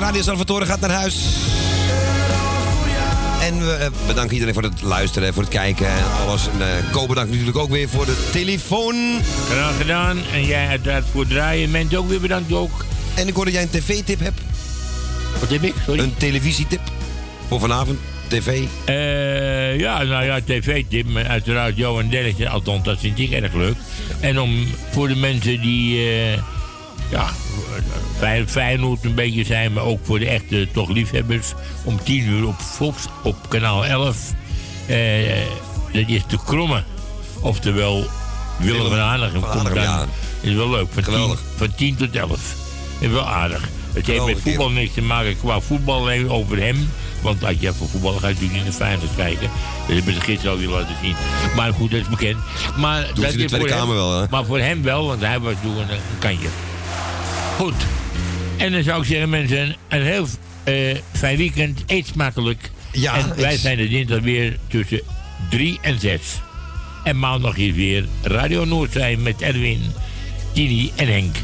Radio Salvatore gaat naar huis. En we eh, bedanken iedereen voor het luisteren, voor het kijken en alles. En uh, Ko bedankt natuurlijk ook weer voor de telefoon. Graag gedaan. En jij uiteraard voor het draaien. Mensen ook weer bedankt ook. En ik hoorde dat jij een tv-tip hebt. Wat heb ik? Sorry? Een televisietip voor vanavond. TV. Eh, ja, nou ja, tv-tip. Uiteraard Johan Derksen, althans, dat vind ik erg leuk. En om voor de mensen die, eh, ja, Fey- Feyenoord een beetje zijn, maar ook voor de echte toch liefhebbers. Om 10 uur op Fox, op kanaal 11. Eh, dat is de kromme. Oftewel, Willem van Hanegem Van komt Hanegem, dan. ja. Is wel leuk. Van 10, Geweldig. van 10 tot 11. Is wel aardig. Het heeft met voetbal niks te maken qua voetbal alleen over hem. Want als je voor voetbal ga je natuurlijk niet naar Feyenoord kijken. Dat hebben ze gisteren al weer laten zien. Maar goed, dat is bekend. Maar Doet dat is voor hem, wel, hè? Maar voor hem wel, want hij was toen een, een kantje. Goed. En dan zou ik zeggen, mensen, een heel eh, fijn weekend. Eet smakelijk. Ja, en wij zijn er dinsdag weer tussen 3 en 6. En maandag is weer Radio Noordzij met Erwin, Tini en Henk.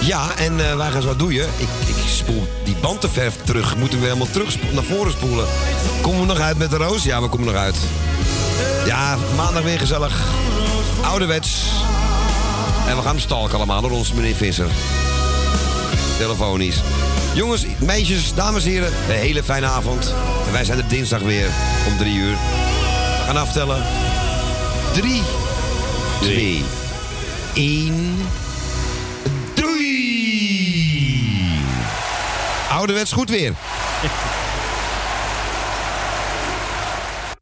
Ja, en wij gaan zo doen je. Ik, ik spoel die bandenverf terug. Moeten we helemaal terug naar voren spoelen. Komen we nog uit met de roos? Ja, we komen nog uit. Ja, maandag weer gezellig. Ouderwets. En we gaan stalken allemaal door ons meneer Visser. Telefonisch. Jongens, meisjes, dames en heren, een hele fijne avond. En wij zijn er dinsdag weer om drie uur. We gaan aftellen. Drie, twee, één. Doei! Ouderwets goed weer.